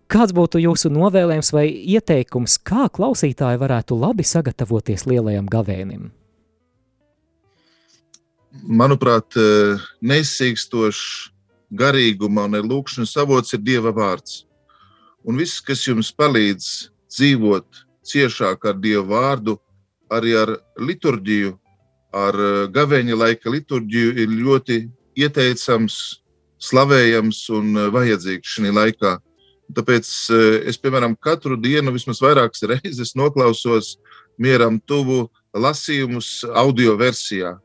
kāds būtu jūsu novēlējums vai ieteikums, kā klausītāji varētu labi sagatavoties lielajam gavēnim? Manuprāt, neizsīkstošs garīguma un lūkšanas avots ir Dieva vārds. Un viss, kas jums palīdz dzīvot ciešāk ar Dieva vārdu, arī ar liturģiju, ar eh, gaveņa laika liturģiju ir ļoti ieteicams, slavējams un eh, vajadzīgs šajā laikā. Tāpēc eh, es, piemēram, katru dienu vismaz vairākas reizes noklausos mieram tuvu lasījumus audio versijā.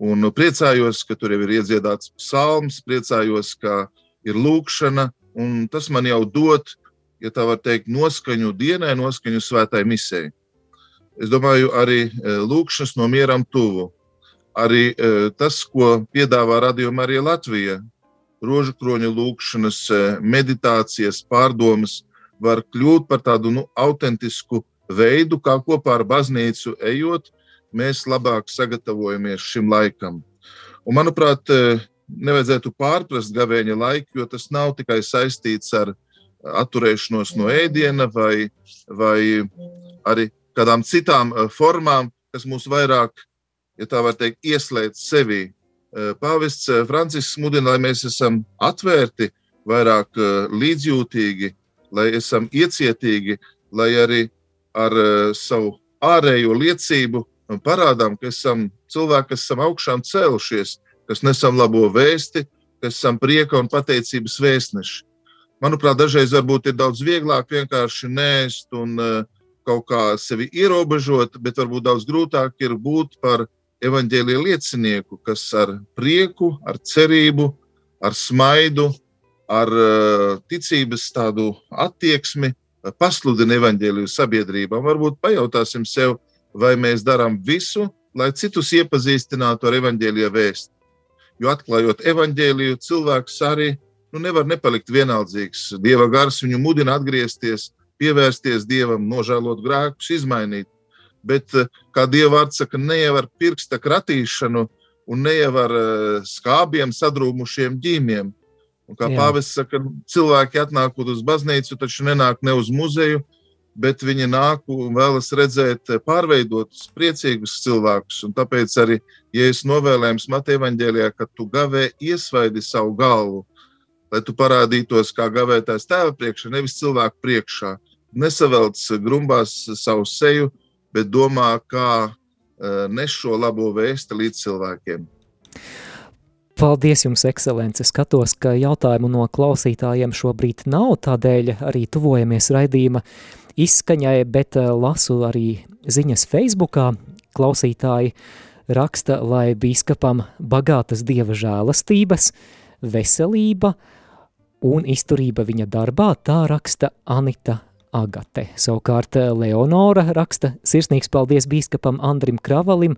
Un priecājos, ka tur jau ir iedziedāts psalms, priecājos, ka ir lūkšana, un tas man jau dod, ja tā var teikt, noskaņu dienai, noskaņu svētai misijai. Es domāju, arī e, lūkšanas no mieram tuvu. Arī e, tas, ko piedāvā radījuma arī Latvija, rožu kroņa lūkšanas, e, meditācijas, pārdomas, var kļūt par tādu nu, autentisku veidu, kā kopā ar baznīcu ejot, mēs labāk sagatavojamies šim laikam. Un, manuprāt, nevajadzētu pārprast gavēņa laiku, jo tas nav tikai saistīts ar atturēšanos no ēdiena vai, vai arī kādām citām eh, formām, kas mūs vairāk, ja tā var teikt, ieslēdz sevi. Eh, pāvests eh, Francisks mudina, lai mēs esam atvērti, vairāk līdzjūtīgi, lai esam iecietīgi, lai arī ar savu ārējo liecību parādām, ka esam cilvēki, kas esam augšām cēlušies, kas nesam labo vēsti, kas esam prieka un pateicības vēstneši. Manuprāt, dažreiz varbūt ir daudz vieglāk vienkārši nēst un uh, kaut kā sevi ierobežot, bet varbūt daudz grūtāk ir būt par evaņģēlīja liecinieku, kas ar prieku, ar cerību, ar smaidu, ar uh, ticības tādu attieksmi pasludina evaņģēliju sabiedrībām. Varbūt pajautāsim sev, vai mēs darām visu, lai citus iepazīstinātu ar evaņģēlīja vēstu. Jo atklājot evaņģēliju, cilvēks arī nu, nevar nepalikt vienaldzīgs. Dieva gars viņu mudina atgriezties, pievērsties dievam, nožēlot grēkus, izmainīt. Bet, kā dieva vārds saka, ne jau ar pirksta kratīšanu un ne jau ar skābiem sadrūmušiem ģīmiem, Un kā pāvests saka, cilvēki atnākot uz baznīcu, taču nenāk ne uz muzeju, bet viņi nāk un vēlas redzēt pārveidotus, priecīgus cilvēkus. Un tāpēc arī, ja es novēlējums Mateja evaņģēlijā, ka tu gavē iesvaidi savu galvu, lai tu parādītos kā gavētājs tēva priekšā, nevis cilvēku priekšā, nesavelc grumbās savu seju, bet domā, kā uh, nes šo labo vēstu līdz cilvēkiem. Paldies jums, ekscelence! Skatos, ka jautājumu no klausītājiem šobrīd nav, tādēļ arī tuvojamies raidījuma izskaņai, bet eh, lasu arī ziņas Facebookā. Klausītāji raksta, lai bīskapam bagātas dieva žēlastības, veselība un izturība viņa darbā, tā raksta Anita Agate. Savukārt eh, Leonora raksta sirsnīgs paldies bīskapam Andrim Kravalim,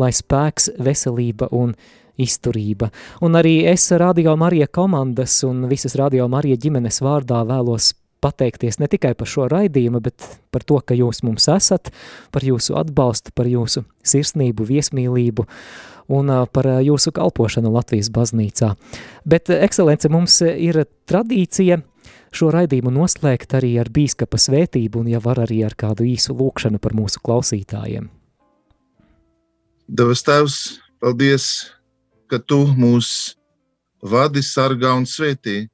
lai spēks, veselība un izturība. Un arī es Radio Marija komandas un visas Radio Marija ģimenes vārdā vēlos pateikties ne tikai par šo raidījumu, bet par to, ka jūs mums esat, par jūsu atbalstu, par jūsu sirsnību, viesmīlību un par jūsu kalpošanu Latvijas baznīcā. Bet, ekscelence, mums ir tradīcija šo raidījumu noslēgt arī ar bīskapa svētību un, ja var, arī ar kādu īsu lūkšanu par mūsu klausītājiem. Devas tēvs, paldies ka tu mūs vadi, sargā un svētī,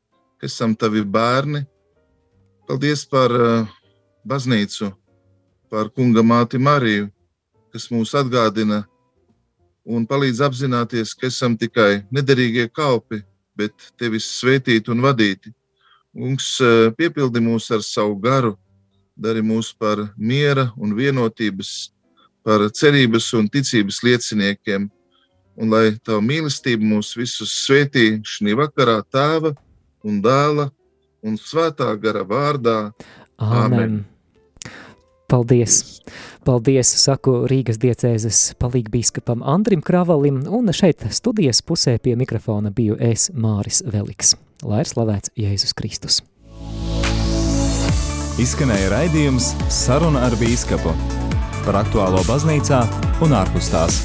ka esam tavi bērni. Paldies par uh, baznīcu, par kunga māti Mariju, kas mūs atgādina un palīdz apzināties, ka esam tikai nederīgie kalpi, bet tevis svētīti un vadīti. Kungs uh, piepildi mūs ar savu garu, dari mūs par miera un vienotības, par cerības un ticības lieciniekiem un lai Tava mīlestība mūs visus svētī šī vakarā Tēva un Dēla un Svētā gara vārdā. Āmen! Amen. Paldies! Paldies, saku Rīgas diecēzes palīgbīskapam Andrim Kravalim, un šeit studijas pusē pie mikrofona biju es Māris Veliks. Lai ir slavēts Jēzus Kristus! Izskanēja raidījums Saruna ar bīskapu par aktuālo baznīcā un ārpus tās.